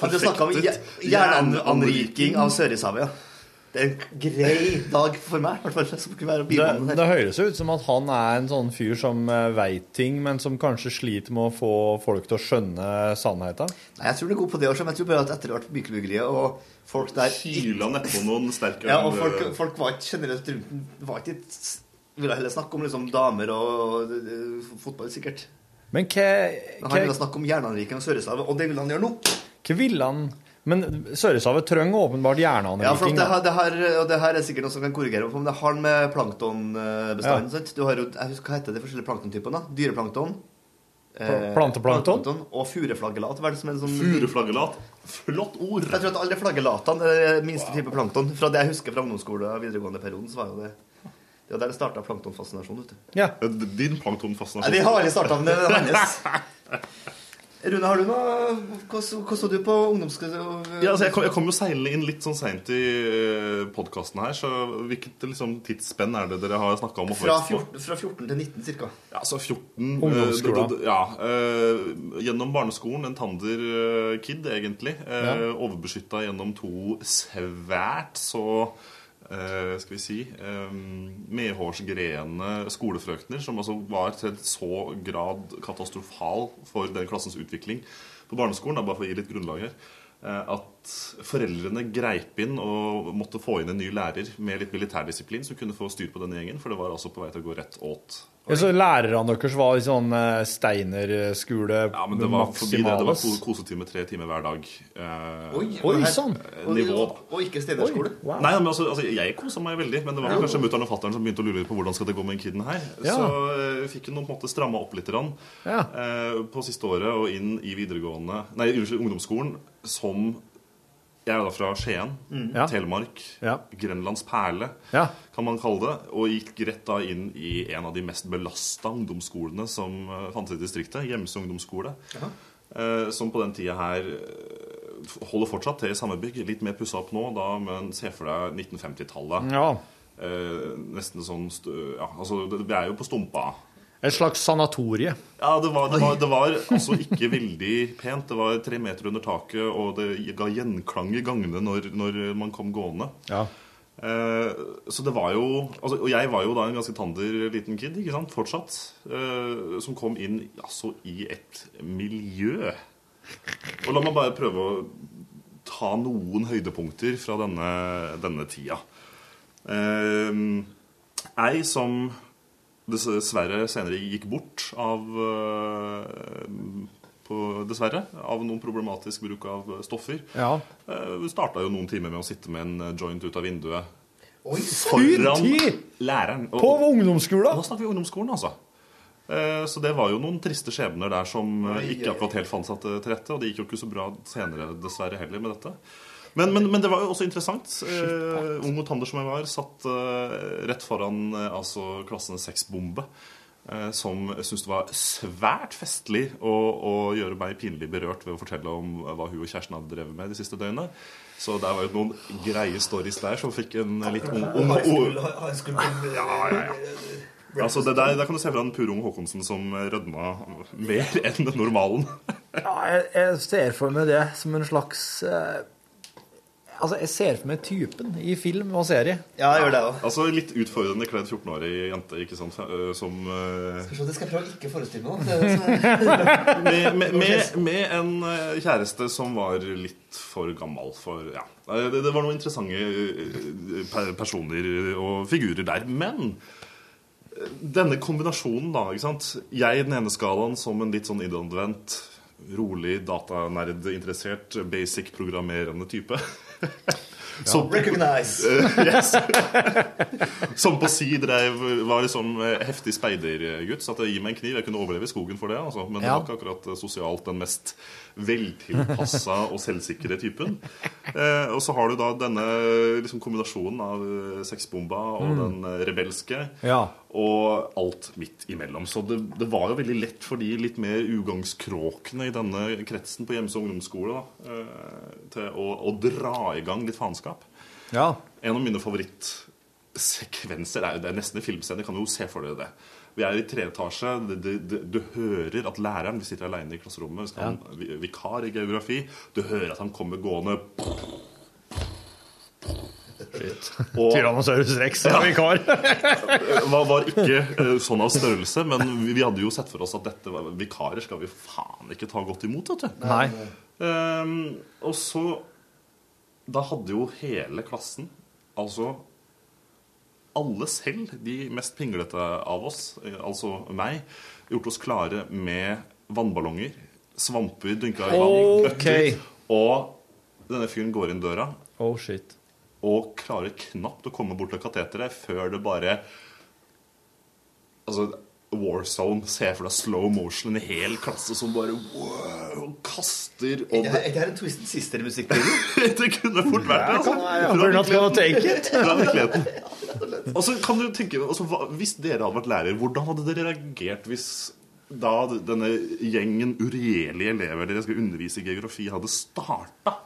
J: om jernanriking av Sørishavet, ja. Det er en grei dag for meg, hvert fall. Som kunne være
C: Det, det høres ut som at han er en sånn fyr som uh, veit ting, men som kanskje sliter med å få folk til å skjønne sannheten.
J: Nei, jeg tror det er god på det også, men jeg tror bare at etter hvert mikrobryggeriet og folk der
K: Kyla nedpå noen sterke.
J: Ja, og folk, folk var ikke generelt rundt den var ikke Ville heller snakke om liksom damer og eh, fotball, sikkert.
C: Men hva,
J: Men han ville snakke om jernanriking og Sørishavet, og det vil han gjøre nå.
C: hva ville han Men Sørishavet trenger åpenbart
J: Ja,
C: jernanriking.
J: det her, det her, og det her er sikkert noe som kan korrigere på, men det har med planktonbestanden. ja. Du har jo, jeg husker, Hva heter de forskjellige planktontypene? da? Dyreplankton. eh,
C: Planteplankton?
J: Og fureflaggelat. Hva er det som er sånn
K: Fureflaggelat. Flott ord!
J: Jeg tror at alle flaggelatene er minste minste type plankton. Fra det jeg husker fra ungdomsskole og videregående perioden, så var jo det Det var der det starta planktonfascinasjon, vet du.
C: Ja.
K: Din
J: Nei,
K: det
J: de har aldri starta, men det er hans. Rune, har du noe Hva så, hva så du på ungdomsskolen?
K: Ja, altså, jeg, kom, jeg kom jo seilende inn litt sånn seint i podkasten her, så hvilket liksom, tidsspenn er det dere har snakka om?
J: fra, 14, fra 14 til 19 cirka.
K: Ja, så 14
C: Ungdomsskolen.
K: eh, d- d- Ja. uh, gjennom barneskolen, en tander-kid, egentlig. Uh,
C: Ja.
K: Overbeskytta gjennom to svært så eh, skal vi si uh, medhårsgreende skolefrøkner, som altså var til en så grad katastrofal for den klassens utvikling på barneskolen, bare for å gi litt grunnlag her, eh, at foreldrene greip inn og måtte få inn en ny lærer med litt militærdisiplin som kunne få styr på denne gjengen, for det var altså på vei til å gå rett åt.
C: Ja, så lærerne deres var i sånn Steiner-skole
K: Ja, men det var forbi det. Det var kosetime tre timer hver dag. Eh,
J: Oi,
C: Oi, sann!
K: eh, nivå, Og,
J: Og ikke steinerskole.
C: Wow.
K: Nei, men altså, altså, Jeg kosa meg veldig, men det var kanskje mutter'n og fatter'n som begynte å lure litt på hvordan skal det gå med den kiden her.
C: Ja.
K: Så uh, vi fikk noen på en måte stramma opp litt rann,
C: Ja.
K: eh, på siste året og inn i videregående Nei, unnskyld, ungdomsskolen som Jeg er da fra Skien,
C: Ja.
K: Telemark,
C: Ja.
K: Grenlands perle,
C: Ja.
K: kan man kalle det. Og gikk rett da inn i en av de mest belasta ungdomsskolene som uh, fantes i distriktet. Gjemse ungdomsskole. Eh, som på den tida her eh, holder fortsatt til i samme bygg. Litt mer pussa opp nå, da, men se for deg 1950-tallet.
C: ja.
K: Eh, nesten sånn ja, altså, Vi er jo på stumpa.
C: Et slags sanatorie.
K: Ja, det var, det, var, det var altså ikke veldig pent. Det var tre meter under taket, og det ga gjenklang i gangene når, når man kom gående.
C: Ja.
K: Eh, så det var jo altså, Og jeg var jo da en ganske tander liten kid, ikke sant, fortsatt. eh, som kom inn altså i et miljø. Og la meg bare prøve å ta noen høydepunkter fra denne, denne tida. Eh, ei som dessverre senere gikk bort av eh, på, Dessverre. Av noen problematisk bruk av stoffer.
C: Ja.
K: Uh, Starta jo noen timer med å sitte med en joint ut av vinduet
J: Oi,
K: foran
C: tid!
K: læreren. Og-
C: På ungdomsskolen?
K: Nå snakker vi ungdomsskolen, altså. Eh, Så det var jo noen triste skjebner der som eh, ikke akkurat helt fant seg til rette. Og det gikk jo ikke så bra senere, dessverre, heller med dette. Men, men, men det var jo også interessant. Eh, ung og tander som jeg var, satt eh, rett foran eh, altså klassens sexbombe. Eh, som syntes det var svært festlig å, å gjøre meg pinlig berørt ved å fortelle om hva hun og kjæresten hadde drevet med de siste døgnene. Så det var jo noen greie stories der som fikk en litt ung, ung, ung Ja, ja, ja. Altså, det der, der kan du se fra en pur ung Håkonsen som rødma mer enn normalen.
L: Ja, jeg, jeg ser for meg det som en slags eh, Altså, jeg ser for meg typen i film og serie.
J: Ja, jeg gjør det også.
K: Altså litt utfordrende kledd 14-årig jente ikke sant, eh, som uh...
J: Skal vi se, det skal jeg prøve å ikke forestille meg nå.
K: Med, med, med, med en eh, kjæreste som var litt for gammel for Ja. Det, det var noen interessante personer og figurer der. Men denne kombinasjonen, da. ikke sant? Jeg i den ene skalaen som en litt sånn innadvendt, rolig, datanerd-interessert, basic programmerende type. Som-
J: Recognize.
K: Yes. Som på si drev, var liksom heftig speidergutt. Så at gi meg en kniv. Jeg kunne overleve i skogen for det. Altså. Men det var ikke akkurat eh, sosialt den mest veltilpassa og selvsikre typen. Eh, og så har du da denne liksom, kombinasjonen av eh, sexbomba og
L: Mm.
K: den eh, rebelske.
L: Ja.
K: Og alt midt imellom. Så det, det var jo veldig lett for de litt mer ugangskråkene i denne kretsen på Gjemse ungdomsskole da, eh, til å, å dra i gang litt faenskap.
L: Ja.
K: En av mine favorittsekvenser er det er nesten en filmscene. Kan du jo se for dere det. Vi er i tredje etasje. Det- det- det- Du hører at læreren Vi sitter alene i klasserommet. Vi skal ha en vikar i geografi. Du hører at han kommer gående Og-
L: Tyrannosaurus rex er vikar.
K: var, var ikke eh, sånn av størrelse, men vi, vi hadde jo sett for oss at dette var vikarer skal vi faen ikke ta godt imot, vet du.
L: Nei.
K: Um, og så Da hadde jo hele klassen, altså alle selv, de mest pinglete av oss, eh, altså meg, gjort oss klare med vannballonger, svamper dynka i vann,
L: Ok.
K: og denne fyren går inn døra
L: Oh, shit.
K: og klarer knapt å komme bort til kateteret før det bare Altså, War Zone. Se for deg slow motion, en hel klasse som bare wow, kaster og
J: Er det her en Twisted Sister-musikk?
K: det kunne fort vært det. Altså.
L: kan ja. We're not gonna take it.
K: Fra virkeligheten. Og så kan du tenke altså, hva, Hvis dere hadde vært lærer, hvordan hadde dere reagert hvis da denne gjengen uregjerlige elever dere skal undervise i geografi, hadde starta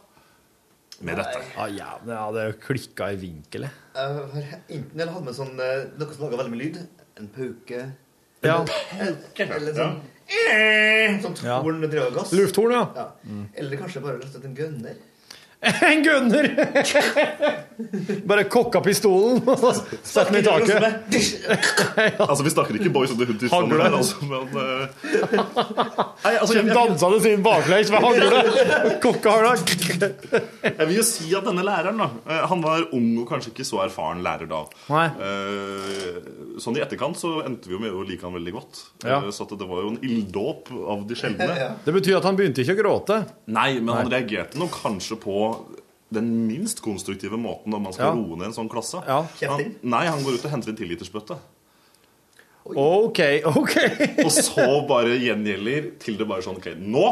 K: med dette?
L: Ja, ja, det hadde klikka i vinkel. Jeg
J: enten eller hadde med sånn eh, noe som laga veldig mye lyd. En pauke.
L: Ja.
J: Eller, eller sånn eh, Sånt
L: Ja.
J: horn gass.
L: Lufthorn, ja.
J: ja. Eller kanskje bare en gunner.
L: En gunner! Bare kokka pistolen og satt den i taket.
K: Altså, Vi snakker ikke Boys of the Hood tilstander
L: Hagle.
K: her, altså, men eh, Nei, altså, jeg,
L: dansa det sin baklengs med hagle. Kokka har det.
K: jeg vil jo si at denne læreren da, eh, Han var ung og kanskje ikke så erfaren lærer da.
L: Nei.
K: Eh, sånn i etterkant så endte vi jo med å like han veldig godt.
L: Ja.
K: Så at det var jo en ilddåp av de sjeldne.
L: Det betyr at han begynte ikke å gråte.
K: Nei, men han reagerte nok kanskje på den minst konstruktive måten når man skal
L: Ja.
K: roe ned en sånn klasse.
L: Ja.
K: Han, nei, han går ut og henter en tillitersbøtte.
L: OK, OK.
K: Og så bare gjengjelder til det bare sånn OK, nå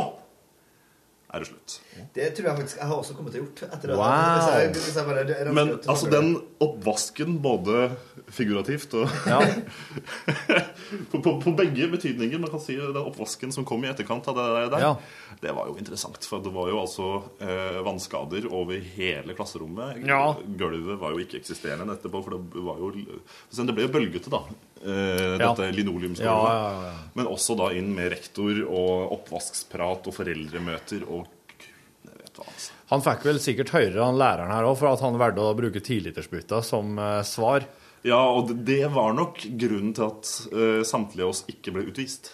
K: er det slutt.
J: Det tror jeg faktisk jeg har også kommet til å gjort. Etter det.
L: Wow.
J: Hvis jeg, hvis jeg bare
K: Men
J: ut
K: altså, den oppvasken, både figurativt og
L: Ja.
K: på, på, på begge betydninger, man kan si den oppvasken som kom i etterkant av det der,
L: Ja.
K: Det var jo interessant. For det var jo altså eh, vannskader over hele klasserommet.
L: Ja.
K: Gulvet var jo ikke eksisterende etterpå, for det var jo Det ble jo bølgete, da. Eh, dette linoleumsgulvet.
L: Ja, ja, ja.
K: Men også da inn med rektor og oppvasksprat og foreldremøter og Gud, jeg vet hva, altså.
L: Han fikk vel sikkert høre han læreren her òg, for at han valgte å bruke tilitersbytta som eh, svar.
K: Ja, og det- det var nok grunnen til at eh, samtlige av oss ikke ble utvist.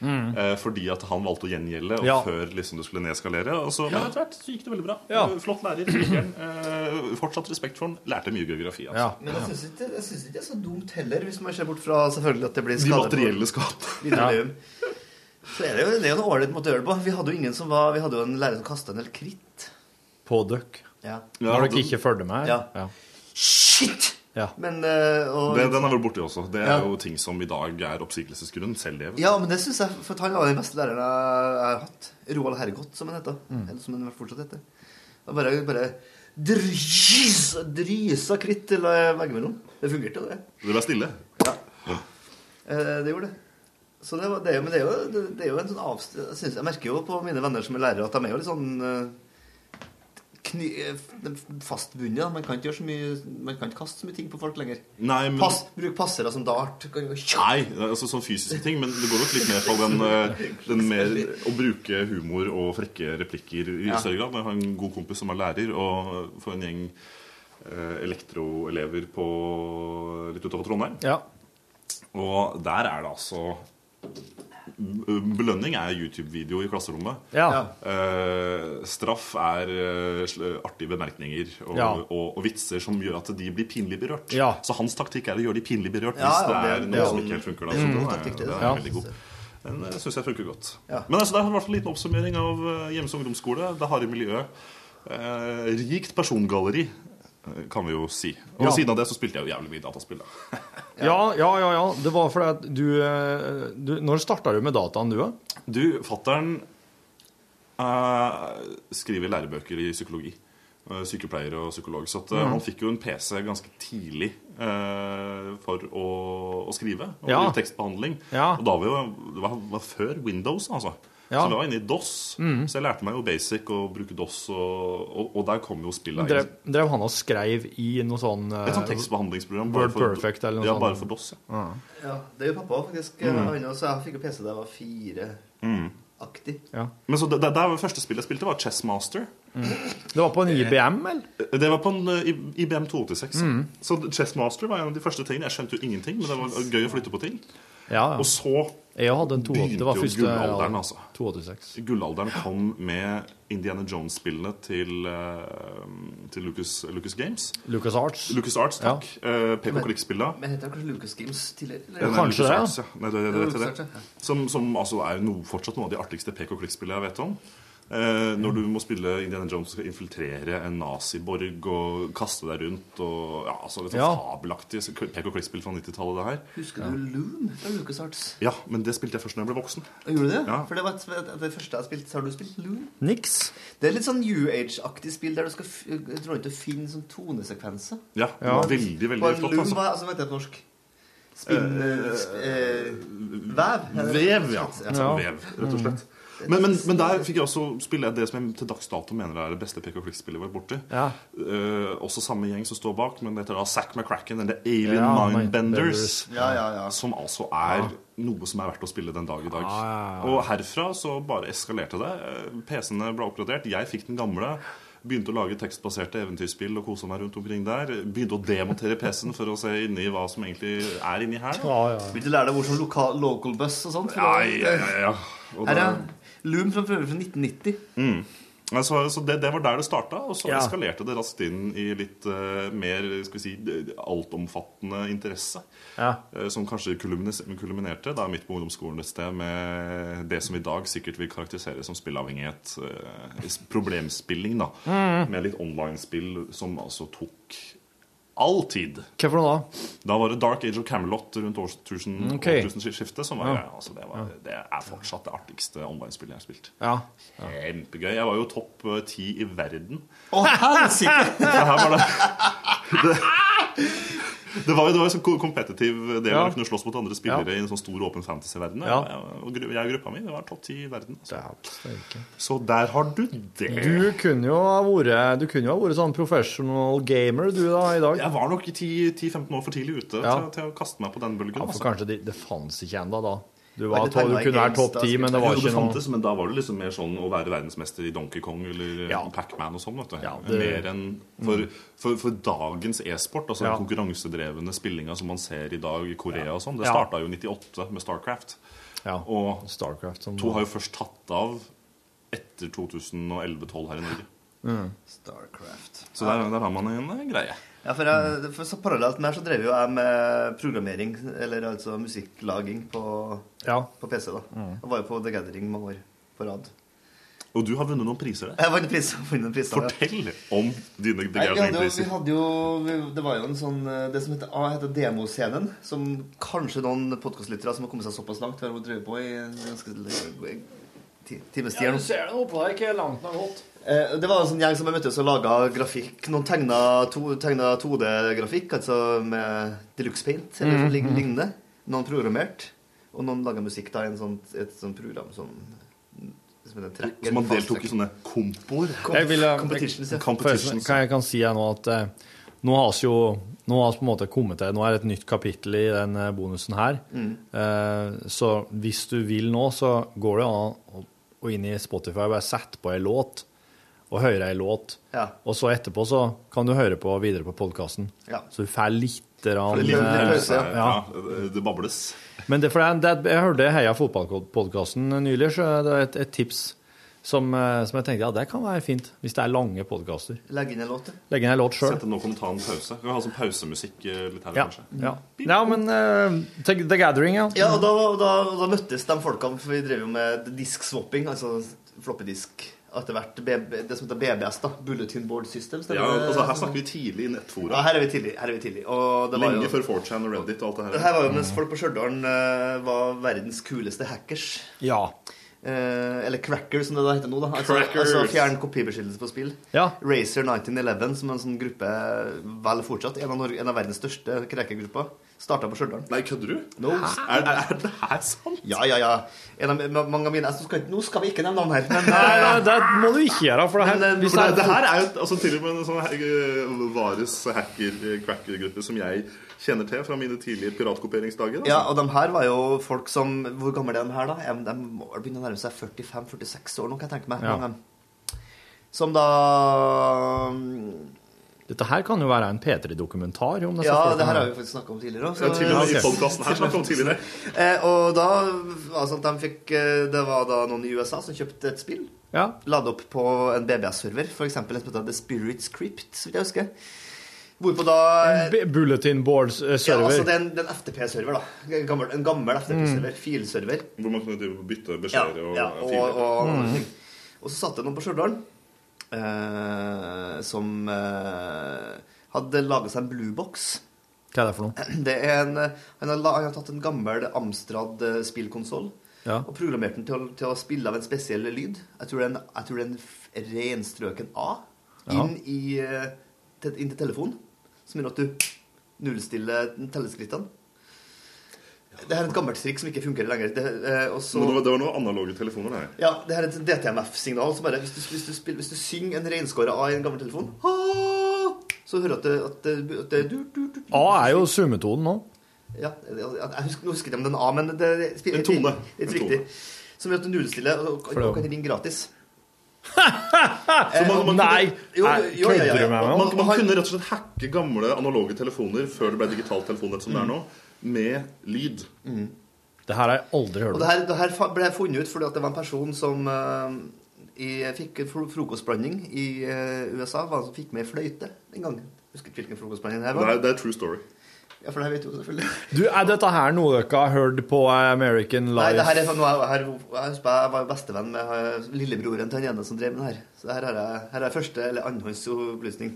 C: Mm.
K: eh, fordi at han valgte å gjengjelde og
C: Ja.
K: før liksom det skulle nedskalere. Og så, men etter hvert så gikk det veldig bra.
C: Ja.
K: Eh, Flott lærer. Eh, fortsatt respekt for han. Lærte mye geografi. Altså.
J: Men jeg syns ikke, jeg synes ikke det er så dumt heller, hvis man ser bort fra selvfølgelig at det blir
K: De materielle
J: skadene. Så er det jo, det er jo en ålreit måte å gjøre det på. Vi hadde jo ingen som var Vi hadde jo en lærer som kasta en del kritt.
C: På døkk.
J: Ja.
C: Når dere ikke fulgte med?
J: Ja. Shit!
C: Ja.
J: Men eh, og,
K: Det, den er vel borte også. Det er
J: Ja.
K: jo ting som i dag er oppsigelsesgrunn. Selv det.
J: Ja, men det syns jeg For han var den beste læreren jeg jeg har hatt. Roald Hergot, som han heter.
K: Mm.
J: Eller som han fortsatt heter. Og bare, bare drysa, drysa kritt til eh, veggimellom. Det fungerte, det.
K: Det ble stille.
J: Eh, Det gjorde det. Så det, var, det, er jo, men det, er jo, det, det er jo en sånn avstand jeg, jeg merker jo på mine venner som er lærere, at de er jo litt sånn eh, kny, eh, de er fastbundet. da. Man kan ikke gjøre så mye Man kan ikke kaste så mye ting på folk lenger.
K: Nei, men-
J: Pass, bruk passere som dart.
K: Nei, altså sånn fysiske ting, men det går nok litt mer på den, eh, den mer å bruke humor og frekke replikker i
J: Ja.
K: større grad. Jeg har en god kompis som er lærer, og for en gjeng eh, elektroelever på litt utover Trondheim.
C: Ja.
K: Og der er det altså Belønning er YouTube-video i klasserommet.
C: Ja.
K: Uh, straff er uh, artige bemerkninger og,
C: Ja.
K: og, og vitser som gjør at de blir pinlig berørt.
C: Ja.
K: Så hans taktikk er å gjøre de pinlig berørt
J: Ja,
K: hvis det er
J: det-
K: noe
J: er
K: som ikke helt funker. Da,
J: det er
K: så
J: mm.
K: er,
J: taktikk, det.
K: er
J: Ja.
K: veldig god. Den eh, syns jeg funker godt.
J: Ja.
K: Men altså, det hvert fall en liten oppsummering av Hjemmes ungdomsskole. Det harde miljøet. Eh, rikt persongalleri, kan vi jo si. Og
C: Ja.
K: ved siden av det så spilte jeg jo jævlig mye dataspill. da.
C: Ja, ja, ja. ja. Det var fordi at du, eh, du Når starta du med dataen, du, da?
K: Du, fattern uh, skriver lærebøker i psykologi. Eh, Sykepleier og psykolog. Så at,
C: Mhm.
K: han fikk jo en PC ganske tidlig eh, for å, å skrive. Og
C: Ja.
K: tekstbehandling.
C: Ja.
K: Og da var jo, det var, var før Windows, altså.
C: Ja.
K: Så vi var inne i DOS.
C: Mm.
K: Så jeg lærte meg jo basic og bruke DOS, og, og, og der kom jo spillet
C: Drev, drev han og skrev i noe sånn eh,
K: Et sånt tekstbehandlingsprogram. bare
C: Word
K: for-
C: Perfect eller noe
K: ja,
C: sånt?
K: bare for DOS. Ja.
J: Ja, det er jo pappa faktisk.
K: Mm.
J: Han også, jeg fikk jo PC da jeg var fire-aktig.
K: Men så det, det, det første spillet jeg spilte, var Chessmaster.
C: Det var på en IBM, eller?
K: Det var på en uh, IBM 286.
C: Mm.
K: Så Chessmaster var en av de første tingene. Jeg skjønte jo ingenting, men det var gøy å flytte på ting.
C: Ja, ja.
K: Og så
C: Jeg hadde en 280.
K: Begynte jo gullalderen, altså.
C: 286.
K: Gullalderen kom med Indiana Jones-spillene til, eh, til Lucas, Lucas Games.
C: Lucas Arts.
K: Lucas Arts, takk. Eh, PK Klikkspilla.
J: Men heter det kanskje Lucas Games tidligere? eller?
C: Kanskje Lucas det,
K: Arts, ja. Nei, det, det, det, det, det. Som, som altså er no, fortsatt noen av de artigste PK-klikkspillene jeg vet om. Eh, når du må spille Indiana Jones og skal infiltrere en naziborg og kaste deg rundt og ja, altså litt sånn
C: Ja.
K: fabelaktig PK-klikkspill fra 90-tallet, det her.
J: Husker du Loon fra LucasArts?
K: Ja, men det spilte jeg først når jeg ble voksen.
J: Gjorde du det?
K: Ja.
J: For det var et, det første jeg spilte. Har du spilt Loon?
C: Niks.
J: Det er litt sånn New Age-aktig spill der du skal dra ut og finne sånn tonesekvenser.
K: Ja,
C: Ja.
K: veldig, veldig flott.
J: Loon,
K: Altså.
J: hva altså, vet jeg norsk? Spinn... Uh, sp- uh, vev?
K: Vev, ja.
J: Ja.
K: Sånn vev, rett og slett. Men, men, men der fikk jeg også spille det som jeg til dags dato mener er det beste PK-klikkspillet jeg har vært borti.
C: Ja.
K: Uh, også samme gjeng som står bak, men det heter da Zack McCracken eller Alien
C: Ja,
K: Mindbenders.
J: Ja, ja, ja.
K: Som altså er noe som er verdt å spille den dag i dag.
C: Ja, ja, ja.
K: Og herfra så bare eskalerte det. PC-ene ble oppgradert. Jeg fikk den gamle. Begynte å lage tekstbaserte eventyrspill og kose meg rundt omkring der. Begynte å demontere PC-en for å se inni hva som egentlig er inni her.
C: Ja, ja.
J: Begynte å lære deg hvor som local bus og sånt.
K: Ja, ja, ja, ja. Og
J: Her
K: da-
J: Loom fra, fra 1990.
K: Mm. Altså, så det, det var der det starta, og så
C: Ja.
K: eskalerte det raskt inn i litt uh, mer skal vi si, altomfattende interesse.
C: Ja.
K: Uh, som kanskje kulminerte da midt på ungdomsskolen et sted med det som i dag sikkert vil karakteriseres som spillavhengighet. Uh, problemspilling, da.
C: Mm.
K: Med litt online-spill som altså tok all tid.
C: Hva for noe da?
K: Da var det Dark Age of Camelot rundt
C: Ok.
K: årtusenskiftet. Som var,
C: Ja.
K: altså, det, var, det er fortsatt det artigste online-spillet jeg har spilt.
C: Ja.
K: Kjempegøy. Jeg var jo topp eh, ti i verden.
J: Å, helsike!
K: det her var det Det, det var jo det var jo sånn kompetitiv del
C: Ja.
K: å kunne slåss mot andre spillere i en sånn stor, åpen fantasy-verden.
C: Ja.
K: Jeg, jeg og gruppa mi det var topp ti i verden. Altså. Så der har du det.
C: Du kunne jo ha vært vært sånn professional gamer, du, da, i dag.
K: Jeg var nok 10-15 år for tidlig ute
C: Ja.
K: til, til å kaste meg på den bølgen.
C: Ja, for
K: altså.
C: kanskje det, det fantes ikke ennå da. Du, var, du kunne være topp ti, men det var ikke noe
K: fantes, men da var det liksom mer sånn å være verdensmester i Donkey Kong eller
C: Ja.
K: Pac-Man og sånn. vet du.
C: Ja, det-
K: Mer enn for, for, for dagens e-sport, altså
C: Ja.
K: den konkurransedrevne spillinga som man ser i dag i Korea og sånn. Det starta jo i 98 med Starcraft. Og
C: Starcraft som
K: to har jo først tatt av etter 2011-2012 her i Norge.
C: Mm.
J: Starcraft.
K: Så der, der har man en eh, greie.
J: Ja, for, jeg, for så Parallelt med her så drev jo jeg med programmering, eller altså musikklaging, på, på PC. da.
C: Mm.
J: Jeg var jo på The Gathering mange år på rad.
K: Og du har vunnet noen priser der.
J: Jeg vunnet priser, vunnet noen priser, ja.
K: Fortell om dine The
J: Nei, vi, hadde jo, vi
K: Gathering-priser.
J: hadde jo vi- Det var jo en sånn eh, Det som heter, ah, heter Demoscenen, som kanskje noen podkastlyttere som har kommet seg såpass langt, har drevet på i en ganske times tid.
L: Ja, du ser det oppå der, ikke langt den har gått.
J: Eh, Det var en sånn gjeng som jeg møtte og laga grafikk. Noen tegna, to, tegna 2D-grafikk, altså med Deluxe Paint eller mm
C: mhm.
J: lignende. Noen programmert. Og noen laga musikk da i en sånn, et sånt program som som Tracker.
K: Så man deltok i sånne kompoer?
C: Jeg vil,
J: Competitions, ja.
C: Forresten, Kan jeg kan si jeg nå at eh, nå har vi jo nå har på en måte kommet til Nå er det et nytt kapittel i den eh, bonusen her.
J: Mm.
C: Eh, så hvis du vil nå, så går det an å gå inn i Spotify og bare sette på ei låt. Og høre ei låt.
J: Ja.
C: Og så etterpå så kan du høre på videre på podkasten.
J: Ja.
C: Så du får litt rann,
K: det litt
C: eh,
K: pause,
C: ja.
K: ja. Det- Det bables.
C: Men det, for det, det, jeg hørte Heia fotballpodkasten nylig, så det er et, et tips som, eh, som jeg tenkte ja, det kan være fint hvis det er lange podkaster.
J: Legge inn en låt.
C: Legg inn en låt sjøl.
K: Sette kan du ta en pause. Kan ha sånn pausemusikk eh, litt her,
C: Ja,
K: kanskje?
C: ja. ja, men uh, The The Gathering, ja.
J: Ja, og da, da, da møttes de folkene, for vi drev jo med disk-swapping, altså floppedisk. Etter hvert det som heter BBS, da. Bulletin Board System.
K: Ja, altså Her snakker vi tidlig i nettfora.
J: Ja, her er vi tidlig. Her er vi tidlig. Og det var
K: Lenge
J: jo,
K: før 4chan og Reddit og alt det her.
J: det her var jo mens folk på Stjørdal eh, var verdens kuleste hackers.
C: Ja.
J: Eh, eller cracker, som det da heter nå. da Altså,
K: Crackers.
J: altså Fjern kopibeskyttelse på spill.
C: Ja.
J: Racer 1911, som er en sånn gruppe vel fortsatt, en av, Norge, en av verdens største crackergrupper, starta på Stjørdal.
K: Nei, kødder du?
J: No.
K: Er, er det her sant?
J: Ja, ja, ja. En av, mange av mine jeg skal, Nå skal vi ikke nevne navn her. Men,
C: Nei, nei, det må du ikke gjøre. For det her,
J: Men, eh,
C: hvis
K: For det,
C: det
K: her
C: er,
K: er jo altså, til og med en sånn eh, Vares hacker-cracker-gruppe som jeg kjenner til fra mine tidlige piratkoperingsdager.
J: Ja,
K: Altså.
J: og de her var jo folk som Hvor gamle er de her, da? De, de må begynne å nærme seg 45-46 år nå, kan jeg tenke meg.
C: Ja.
J: Som da
C: Dette her kan jo være en P3-dokumentar. om disse
J: Ja, det her har vi faktisk snakka om tidligere. òg.
K: Ja, i
C: ok.
K: podcasten her snakket om tidligere.
J: Eh, og da altså, de fikk, eh, Det var da noen i USA som kjøpte et spill.
C: Ja.
J: La opp på en BBS-server, f.eks. et som heter The Spirit Script, så vidt jeg husker. Hvorpå da
C: Bulletin board-server.
J: Ja, altså det er en, en FTP-server, da. En gammel, en gammel FTP-server. Filserver.
K: Hvor man kunne bytte beskjeder Ja, og,
J: ja, og,
K: og,
J: og,
C: Mm.
J: og så satt det noen på Stjørdal eh, som eh, hadde laga seg en bluebox.
C: Hva er det for noe?
J: Det er en, han, har, han har tatt en gammel Amstrad eh, spillkonsoll
C: Ja.
J: og programmert den til å, til å spille av en spesiell lyd. Jeg tror det er en, jeg tror det er en renstrøken A inn, i, eh, til, inn til telefonen, som gjør at du nullstiller telleskrittene. Det her er et gammelt trikk som ikke fungerer lenger. Det, eh, også,
K: Men det var, det var noen analoge telefoner, det her.
J: ja, det her er et DTMF-signal. Så bare, hvis du, hvis, du spiller, hvis du synger en reinskåra A i en gammel telefon, så hører du at det, at det, at det du, du, du,
C: A er jo summetonen nå.
J: Ja, jeg, husker, nå husker ikke om det er en A, men det, det spiller
K: En tone.
J: Det
K: En
J: riktig. Som gjør at du nullstiller og,
C: det-
J: og kan ringe gratis.
K: Så man, man,
C: Nei!
J: Jo,
C: Nei. Kødder du med meg nå?
K: Man, man kunne rett og slett hacke gamle analoge telefoner før det ble digitalt telefonnett som det er nå, med lyd.
C: Det her har jeg aldri hørt
J: Og det
C: om.
J: her, det her ble funnet ut fordi at det var en person som uh, i, fikk frokostblanding i uh, USA. Var som fikk med fløyte den gangen. Husker ikke hvilken frokostblanding det her
K: Det er, det er true story.
J: Ja, for det vet du selvfølgelig.
C: Du, Er dette her noe dere har hørt på American
J: Nei, det her er noe jeg, her, jeg husker jeg var bestevenn med eh, lillebroren til han ene som drev med det her. Så her er, jeg- her er første eller annenhånds opplysning.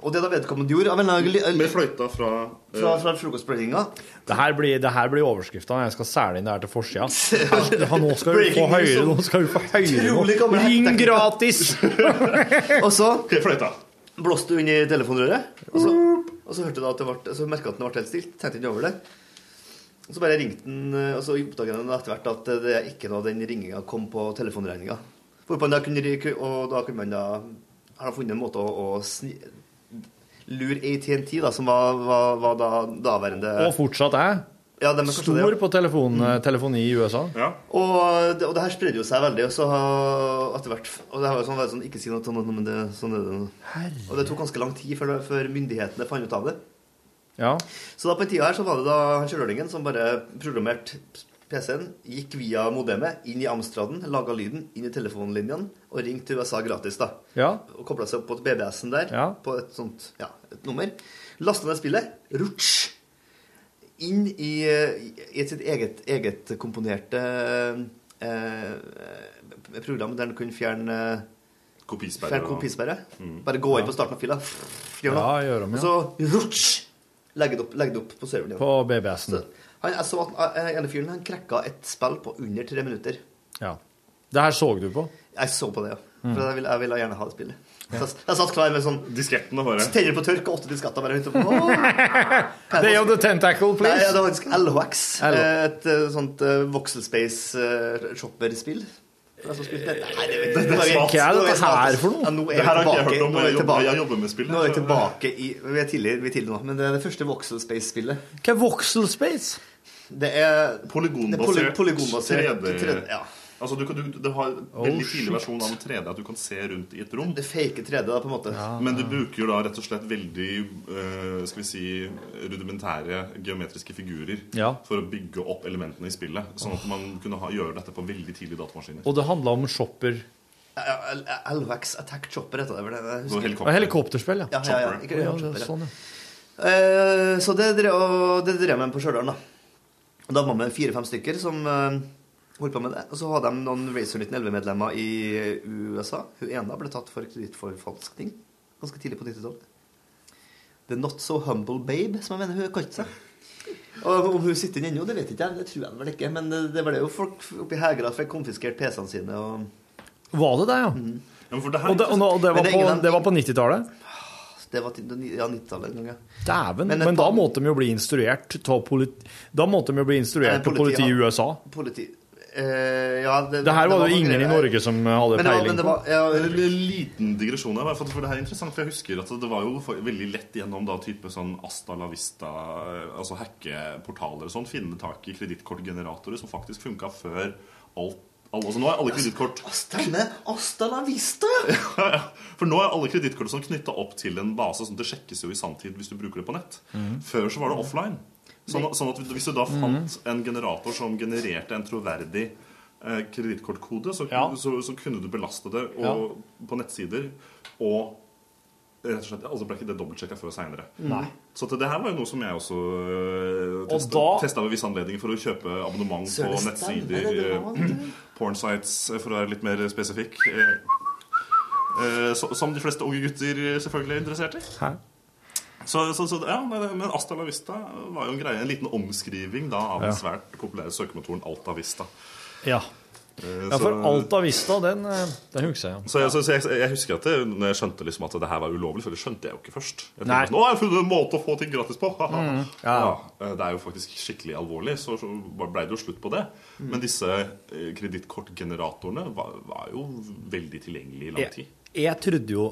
J: Og det da vedkommende gjorde av en
K: Med fløyta fra, eh,
J: fra, fra frokostblandinga
C: Det her blir, det her blir overskrifta. Jeg skal selge inn det her til forsida. Nå skal du få
J: om
C: Nå skal du få
J: høyere
C: Ring gratis!
J: Og så
K: fløyta.
J: blåste du inn i telefonrøret. Og så, og så hørte du at det ble, så merka at den ble helt stilt. Tenkte ikke over det. Og så bare ringte den, eh, og så oppdaga den etter hvert at det er ikke noe den ringinga kom på telefonregninga. Og da kunne man da har da funnet en måte å, å lure ATNT, da, som var, var, var da daværende
C: Og fortsatt er.
J: ja, er Stor det, ja.
C: på telefon, telefoni i USA.
K: Ja.
J: Og det, og det her spredde jo seg veldig. Og så har- etter hvert Og det her var jo sånn, sånn Ikke si noe til noen, men det, sånn er det. nå. Og det tok ganske lang tid før, før myndighetene fant ut av det.
C: Ja.
J: Så da på en tid her så var det da han kjølølingen som bare programmerte PC-en, gikk via modemet inn i Amstraden, laga lyden inn i telefonlinjene og ringte USA gratis. da.
C: Ja.
J: Og kobla seg opp på BBS-en der,
C: Ja.
J: på et sånt, ja, et nummer. Lasta ned spillet, rutsj, inn i, eh, i sitt eget, eget komponerte eh, program der du kunne fjerne
K: Kopisperre
J: Fjerne kopisperre.
K: Mm.
J: Bare gå inn
C: Ja.
J: på starten av fila, gjør noe.
C: Ja, gjør dem, ja.
J: Og så rutsj, Legg det opp, legg det opp på serveren.
C: På BBS-en.
J: Han, jeg så at eh, ene fyren han krekka et spill på under tre minutter.
C: Ja. Det her så du på?
J: Jeg så på det, ja.
C: Mm.
J: For jeg ville, jeg ville gjerne ha det spillet. Så jeg, satt klar med sånn
K: Diskettene bare.
J: Tenner på tørk og åtte disketter bare på. Åh!
C: Day of the Tentacle, please.
J: Nei, det var faktisk LHX. Eh, Et eh, sånt uh, Voxel Space uh, shopper-spill. Det er så det. Nei, det,
K: Det- det er
C: er
J: nå
C: dette her for noe?
J: Ja, nå er
K: Det
J: vi tilbake. Nå er vi tilbake.
K: jeg jobber med spill,
J: Nå er vi tilbake i Vi er tidlig, tidlig nå, men det er det første Voxel Space-spillet.
C: Hva er Voxel Space?
J: Det er
K: Polygonbasert.
J: det er polygonbasert
K: 3D.
J: 3D, ja.
K: Altså, du, du, du, det har en
J: Oh,
K: veldig tidlig versjon av en 3D at du kan se rundt i et rom.
J: Det fake 3D, da, på en måte.
K: Men du bruker jo da rett og slett veldig uh, skal vi si, rudimentære geometriske figurer
C: Ja.
K: for å bygge opp elementene i spillet. Sånn at man kunne ha, gjøre dette på veldig tidlige datamaskiner.
C: Og det handla om shopper
J: Ja, ja, Attack Chopper heter det vel? Husker.
K: helikopter.
C: Helikopterspill, ja.
J: Ja, ja, ja. Ikke,
C: Ja,
J: ja,
C: det er
J: chopper, ja.
C: sånn, ja.
J: Uh, så det drev, og det drev med på Stjørdal, da. Og da var vi fire-fem stykker som eh, holdt på med det. Og så hadde de noen Racer 1911-medlemmer i USA. Hun ene ble tatt for kredittforfalskning ganske tidlig på 90-tallet. The Not So Humble Babe, som jeg mener hun kalte seg. Og om hun sitter inne ennå, det vet ikke jeg. Det tror jeg vel ikke. Men det, det ble jo folk oppi Hegra fikk konfiskert PC-ene sine. og...
C: Var det det, ja?
K: Ja, det
C: Og det, og, og det var på, det var på 90-tallet?
J: Det var ja, 90-tallet en gang, ja.
C: Dæven.
J: Men
C: Men, da måtte de jo bli instruert av politi... Da måtte de jo bli instruert av politiet i. USA.
J: Politi... Eh, ja, det,
C: Det her var det jo
J: noe
C: ingen i. Norge som hadde
J: Men
C: peiling
J: men det
C: på.
J: var- ja,
K: En liten digresjon her, for, for det her er interessant, for jeg husker at det var jo for, veldig lett gjennom da type sånn Asta la Vista, altså hackeportaler og sånn, finne tak i kredittkortgeneratorer som faktisk funka før alt alle, altså Nå er alle kredittkort
J: Stemmer! Asta la vista!
K: ja, ja. For nå er alle kredittkort sånn knytta opp til en base. sånn Det sjekkes jo i sanntid hvis du bruker det på nett.
C: Mm.
K: Før så var det offline. Sånn, at- sånn at hvis du da fant en generator som genererte en troverdig eh, kredittkortkode, så,
C: Ja.
K: så, så kunne du belaste det og,
C: Ja.
K: på nettsider. Og rett og slett, altså ble ikke det dobbeltsjekka før seinere. Så det her var jo noe som jeg også testa,
C: Og da-
K: ved visse anledninger for å kjøpe abonnement på nettsider.
J: er
K: eh, Pornsites, eh, for å være litt mer spesifikk. Eh, eh, så, som de fleste unge gutter selvfølgelig er interessert i.
C: Hæ?
K: Så, så, så ja, men Asta la Vista var jo en greie, en liten omskriving da av den svært populære søkemotoren Alta Vista.
C: Ja.
K: Eh,
C: ja, for Alta Vista, den, eh, den husker jeg.
K: så, jeg, så, jeg, jeg husker at det, når jeg skjønte liksom at det her var ulovlig, for det skjønte jeg jo ikke først. Jeg
C: Nei.
K: 'Å, Nå har jeg funnet en måte å få ting gratis på!
C: Mm, ja.
K: ja. eh, Det er jo faktisk skikkelig alvorlig, så, så ble det jo slutt på det.
C: Mm.
K: Men disse kredittkortgeneratorene var, var jo veldig tilgjengelige i lang
C: Jeg,
K: tid.
C: jeg trodde jo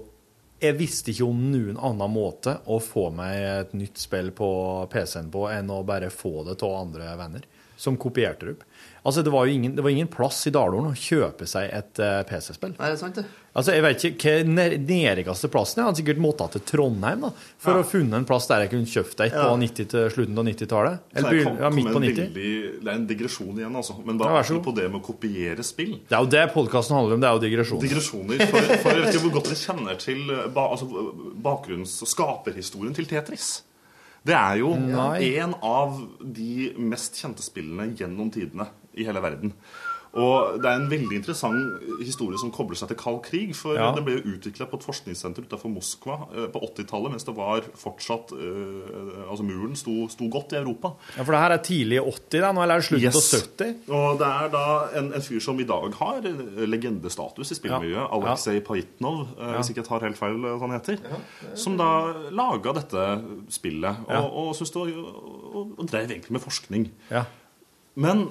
C: Jeg visste ikke om noen annen måte å få meg et nytt spill på PC-en på enn å bare få det av andre venner som kopierte det opp. Altså, det var jo ingen, det var ingen plass i Dalålen å kjøpe seg et uh, PC-spill.
J: Nei, det er sant, det.
C: Altså, Jeg vet ikke hva nærmeste plassen er. Jeg hadde sikkert måttet til Trondheim da, for
K: Ja.
C: å funne en plass der jeg kunne kjøpt et på
K: Ja.
C: 90 til slutten av 90-tallet. Eller
K: kom-
C: ja, midt på 90.
K: veldig- Det er en digresjon igjen, altså. Men da
C: ja, er det
K: på det med å kopiere spill.
C: Det er jo det podkasten handler om. Det er jo digresjon.
K: Digresjoner. For, for jeg vet ikke hvor godt dere kjenner til eh, ba, altså, bakgrunns- og skaperhistorien til Tetris. Det er jo
C: Nei.
K: en av de mest kjente spillene gjennom tidene i hele verden. Og det er en veldig interessant historie som kobler seg til kald krig. For
C: Ja.
K: Den ble jo utvikla på et forskningssenter utenfor Moskva eh, på 80-tallet, mens det var fortsatt eh, Altså muren sto, sto godt i Europa.
C: Ja, For det her er tidlig 80, da, nå, eller er det slutten
K: Yes.
C: på 70?
K: Og det er da en, en fyr som i dag har eh, legendestatus i spillmiljøet,
C: Ja.
K: Aleksej Pajitnov, eh, hvis ikke jeg tar helt feil hva han heter, som da laga dette spillet og,
C: Ja.
K: og, var, og, og drev egentlig med forskning.
C: Ja.
K: Men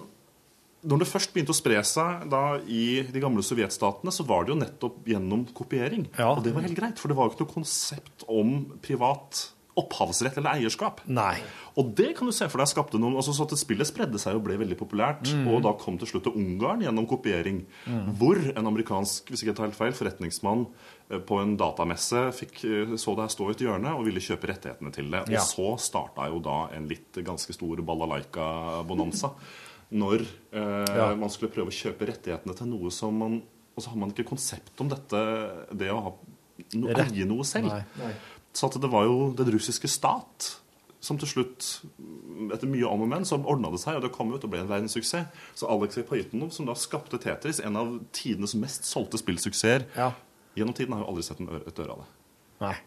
K: når det først begynte å spre seg da i de gamle sovjetstatene, så var det jo nettopp gjennom kopiering. Og det var helt greit, for det var jo ikke noe konsept om privat opphavsrett eller eierskap.
C: Nei.
K: Og det kan du se for deg skapte noen altså så at Spillet spredde seg og ble veldig populært.
C: Mm.
K: Og da kom til slutt til Ungarn gjennom kopiering.
C: Mm.
K: Hvor en amerikansk hvis ikke jeg tar helt feil, forretningsmann eh, på en datamesse fikk, eh, så det her stå i et hjørne og ville kjøpe rettighetene til det. Og
C: Ja.
K: så starta jo da en litt ganske stor balalaika-bonanza. når eh,
C: Ja.
K: man skulle prøve å kjøpe rettighetene til noe som man Og så har man ikke konsept om dette, det å ha no, eie noe selv.
C: Nei. Nei.
K: Så at det var jo den russiske stat som til slutt, etter mye om og men, så ordna det seg, og det kom ut og ble en verdenssuksess. Så Alexei Pajitnov, som da skapte Tetris, en av tidenes mest solgte spillsuksesser gjennom tiden, har jo aldri sett en øre, et øre av det.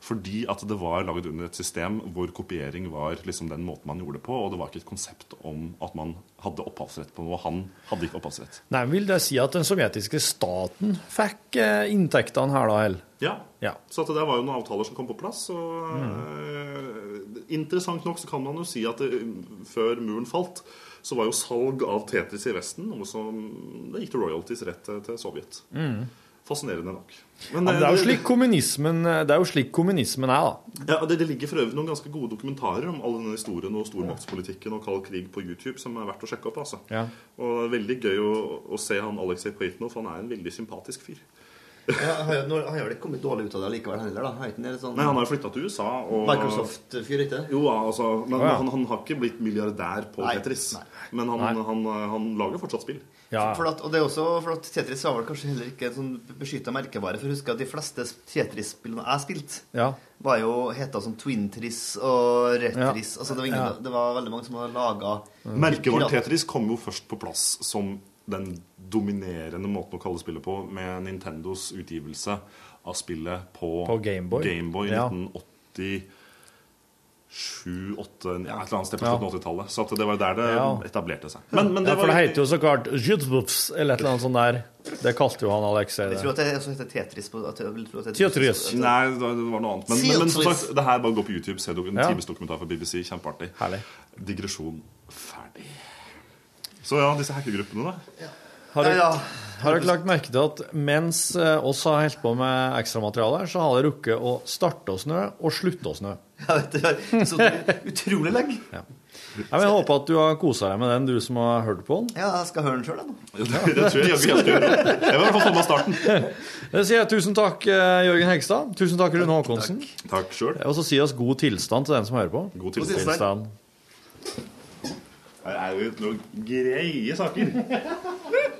K: Fordi at det var laget under et system hvor kopiering var liksom den måten man gjorde det på, og det var ikke et konsept om at man hadde opphavsrett på noe. Han hadde ikke opphavsrett.
C: Nei, Vil det si at den sovjetiske staten fikk eh, inntektene her, da? Eller?
K: Ja.
C: Ja.
K: Så det var jo noen avtaler som kom på plass. Og, eh, interessant nok så kan man jo si at det, før muren falt, så var jo salg av Tetris i Vesten noe som Det gikk til royalties rett til, til Sovjet.
C: Mm.
K: Fascinerende nok.
C: Ja, men det er jo slik kommunismen, det er slik kommunismen er, da.
K: Ja, det, det ligger for øvrig noen ganske gode dokumentarer om all denne historien og stormaktspolitikken og kald krig på YouTube som er verdt å sjekke opp. altså.
C: Ja.
K: Og det er veldig gøy å, å se han Alexei Pajitnov, han er en veldig sympatisk fyr.
J: Ja, han har jo- nå- han har vel ikke kommet dårlig ut av det likevel heller, da? Litt sånn
K: Nei, Han har jo flytta til USA. Og...
J: Microsoft-fyr, ikke
K: Jo, altså, men
J: ja.
K: Han, han har ikke blitt milliardær på
J: Nei,
K: Tetris. Men han,
J: Nei.
K: han, han lager fortsatt spill.
J: For at, og det er også for at Tetris var vel kanskje heller ikke en sånn beskytta merkevare. For husk at de fleste Tetris-spillene jeg spilte,
C: Ja.
J: var jo heta som Twin-Tris og Retris.
K: Ja.
J: Altså, det, var ingen,
K: Ja.
J: det var veldig mange som hadde laga
K: Merkevaren Tetris kom jo først på plass som den dominerende måten å kalle spillet på, med Nintendos utgivelse av spillet på,
C: På Gameboy.
K: Game i
C: Ja.
K: 1987 8, ja, et eller annet sted på
C: Ja.
K: slutten av 80-tallet. Så det var der det
C: Ja.
K: etablerte seg. Men, men det
C: ja, for
K: var
C: det heter jo så klart Jydzbufs, eller et eller annet sånt der. Det kalte jo han Alexei
J: Jeg tror at det også heter Tetris. På, at at det-
C: Tetris.
K: Nei, det var noe annet. Men, men, men sagt, det her bare gå på YouTube, se en
C: Ja.
K: times dokumentar fra BBC. Kjempeartig. Herlig. Digresjon ferdig. Så ja, disse hackergruppene, da.
C: Har du har dere lagt merke til at mens eh, oss har holdt på med ekstramateriale, så har det rukket å starte å snø og slutte å snø?
J: Ja, vet du, så utrolig lenge.
C: Ja. Ja, jeg håper at du har kosa deg med den, du som har hørt på den.
J: Ja, jeg skal høre den sjøl, jeg.
K: Det tror jeg jaggu jeg skal gjøre. Jeg vil i hvert fall få med starten.
C: Det sier jeg tusen takk, eh, Jørgen Hegstad. Tusen takk, Rune Håkonsen.
K: Takk selv.
C: Og så si oss god tilstand til den som hører på.
K: God tilstand. Her er jo noen greie saker.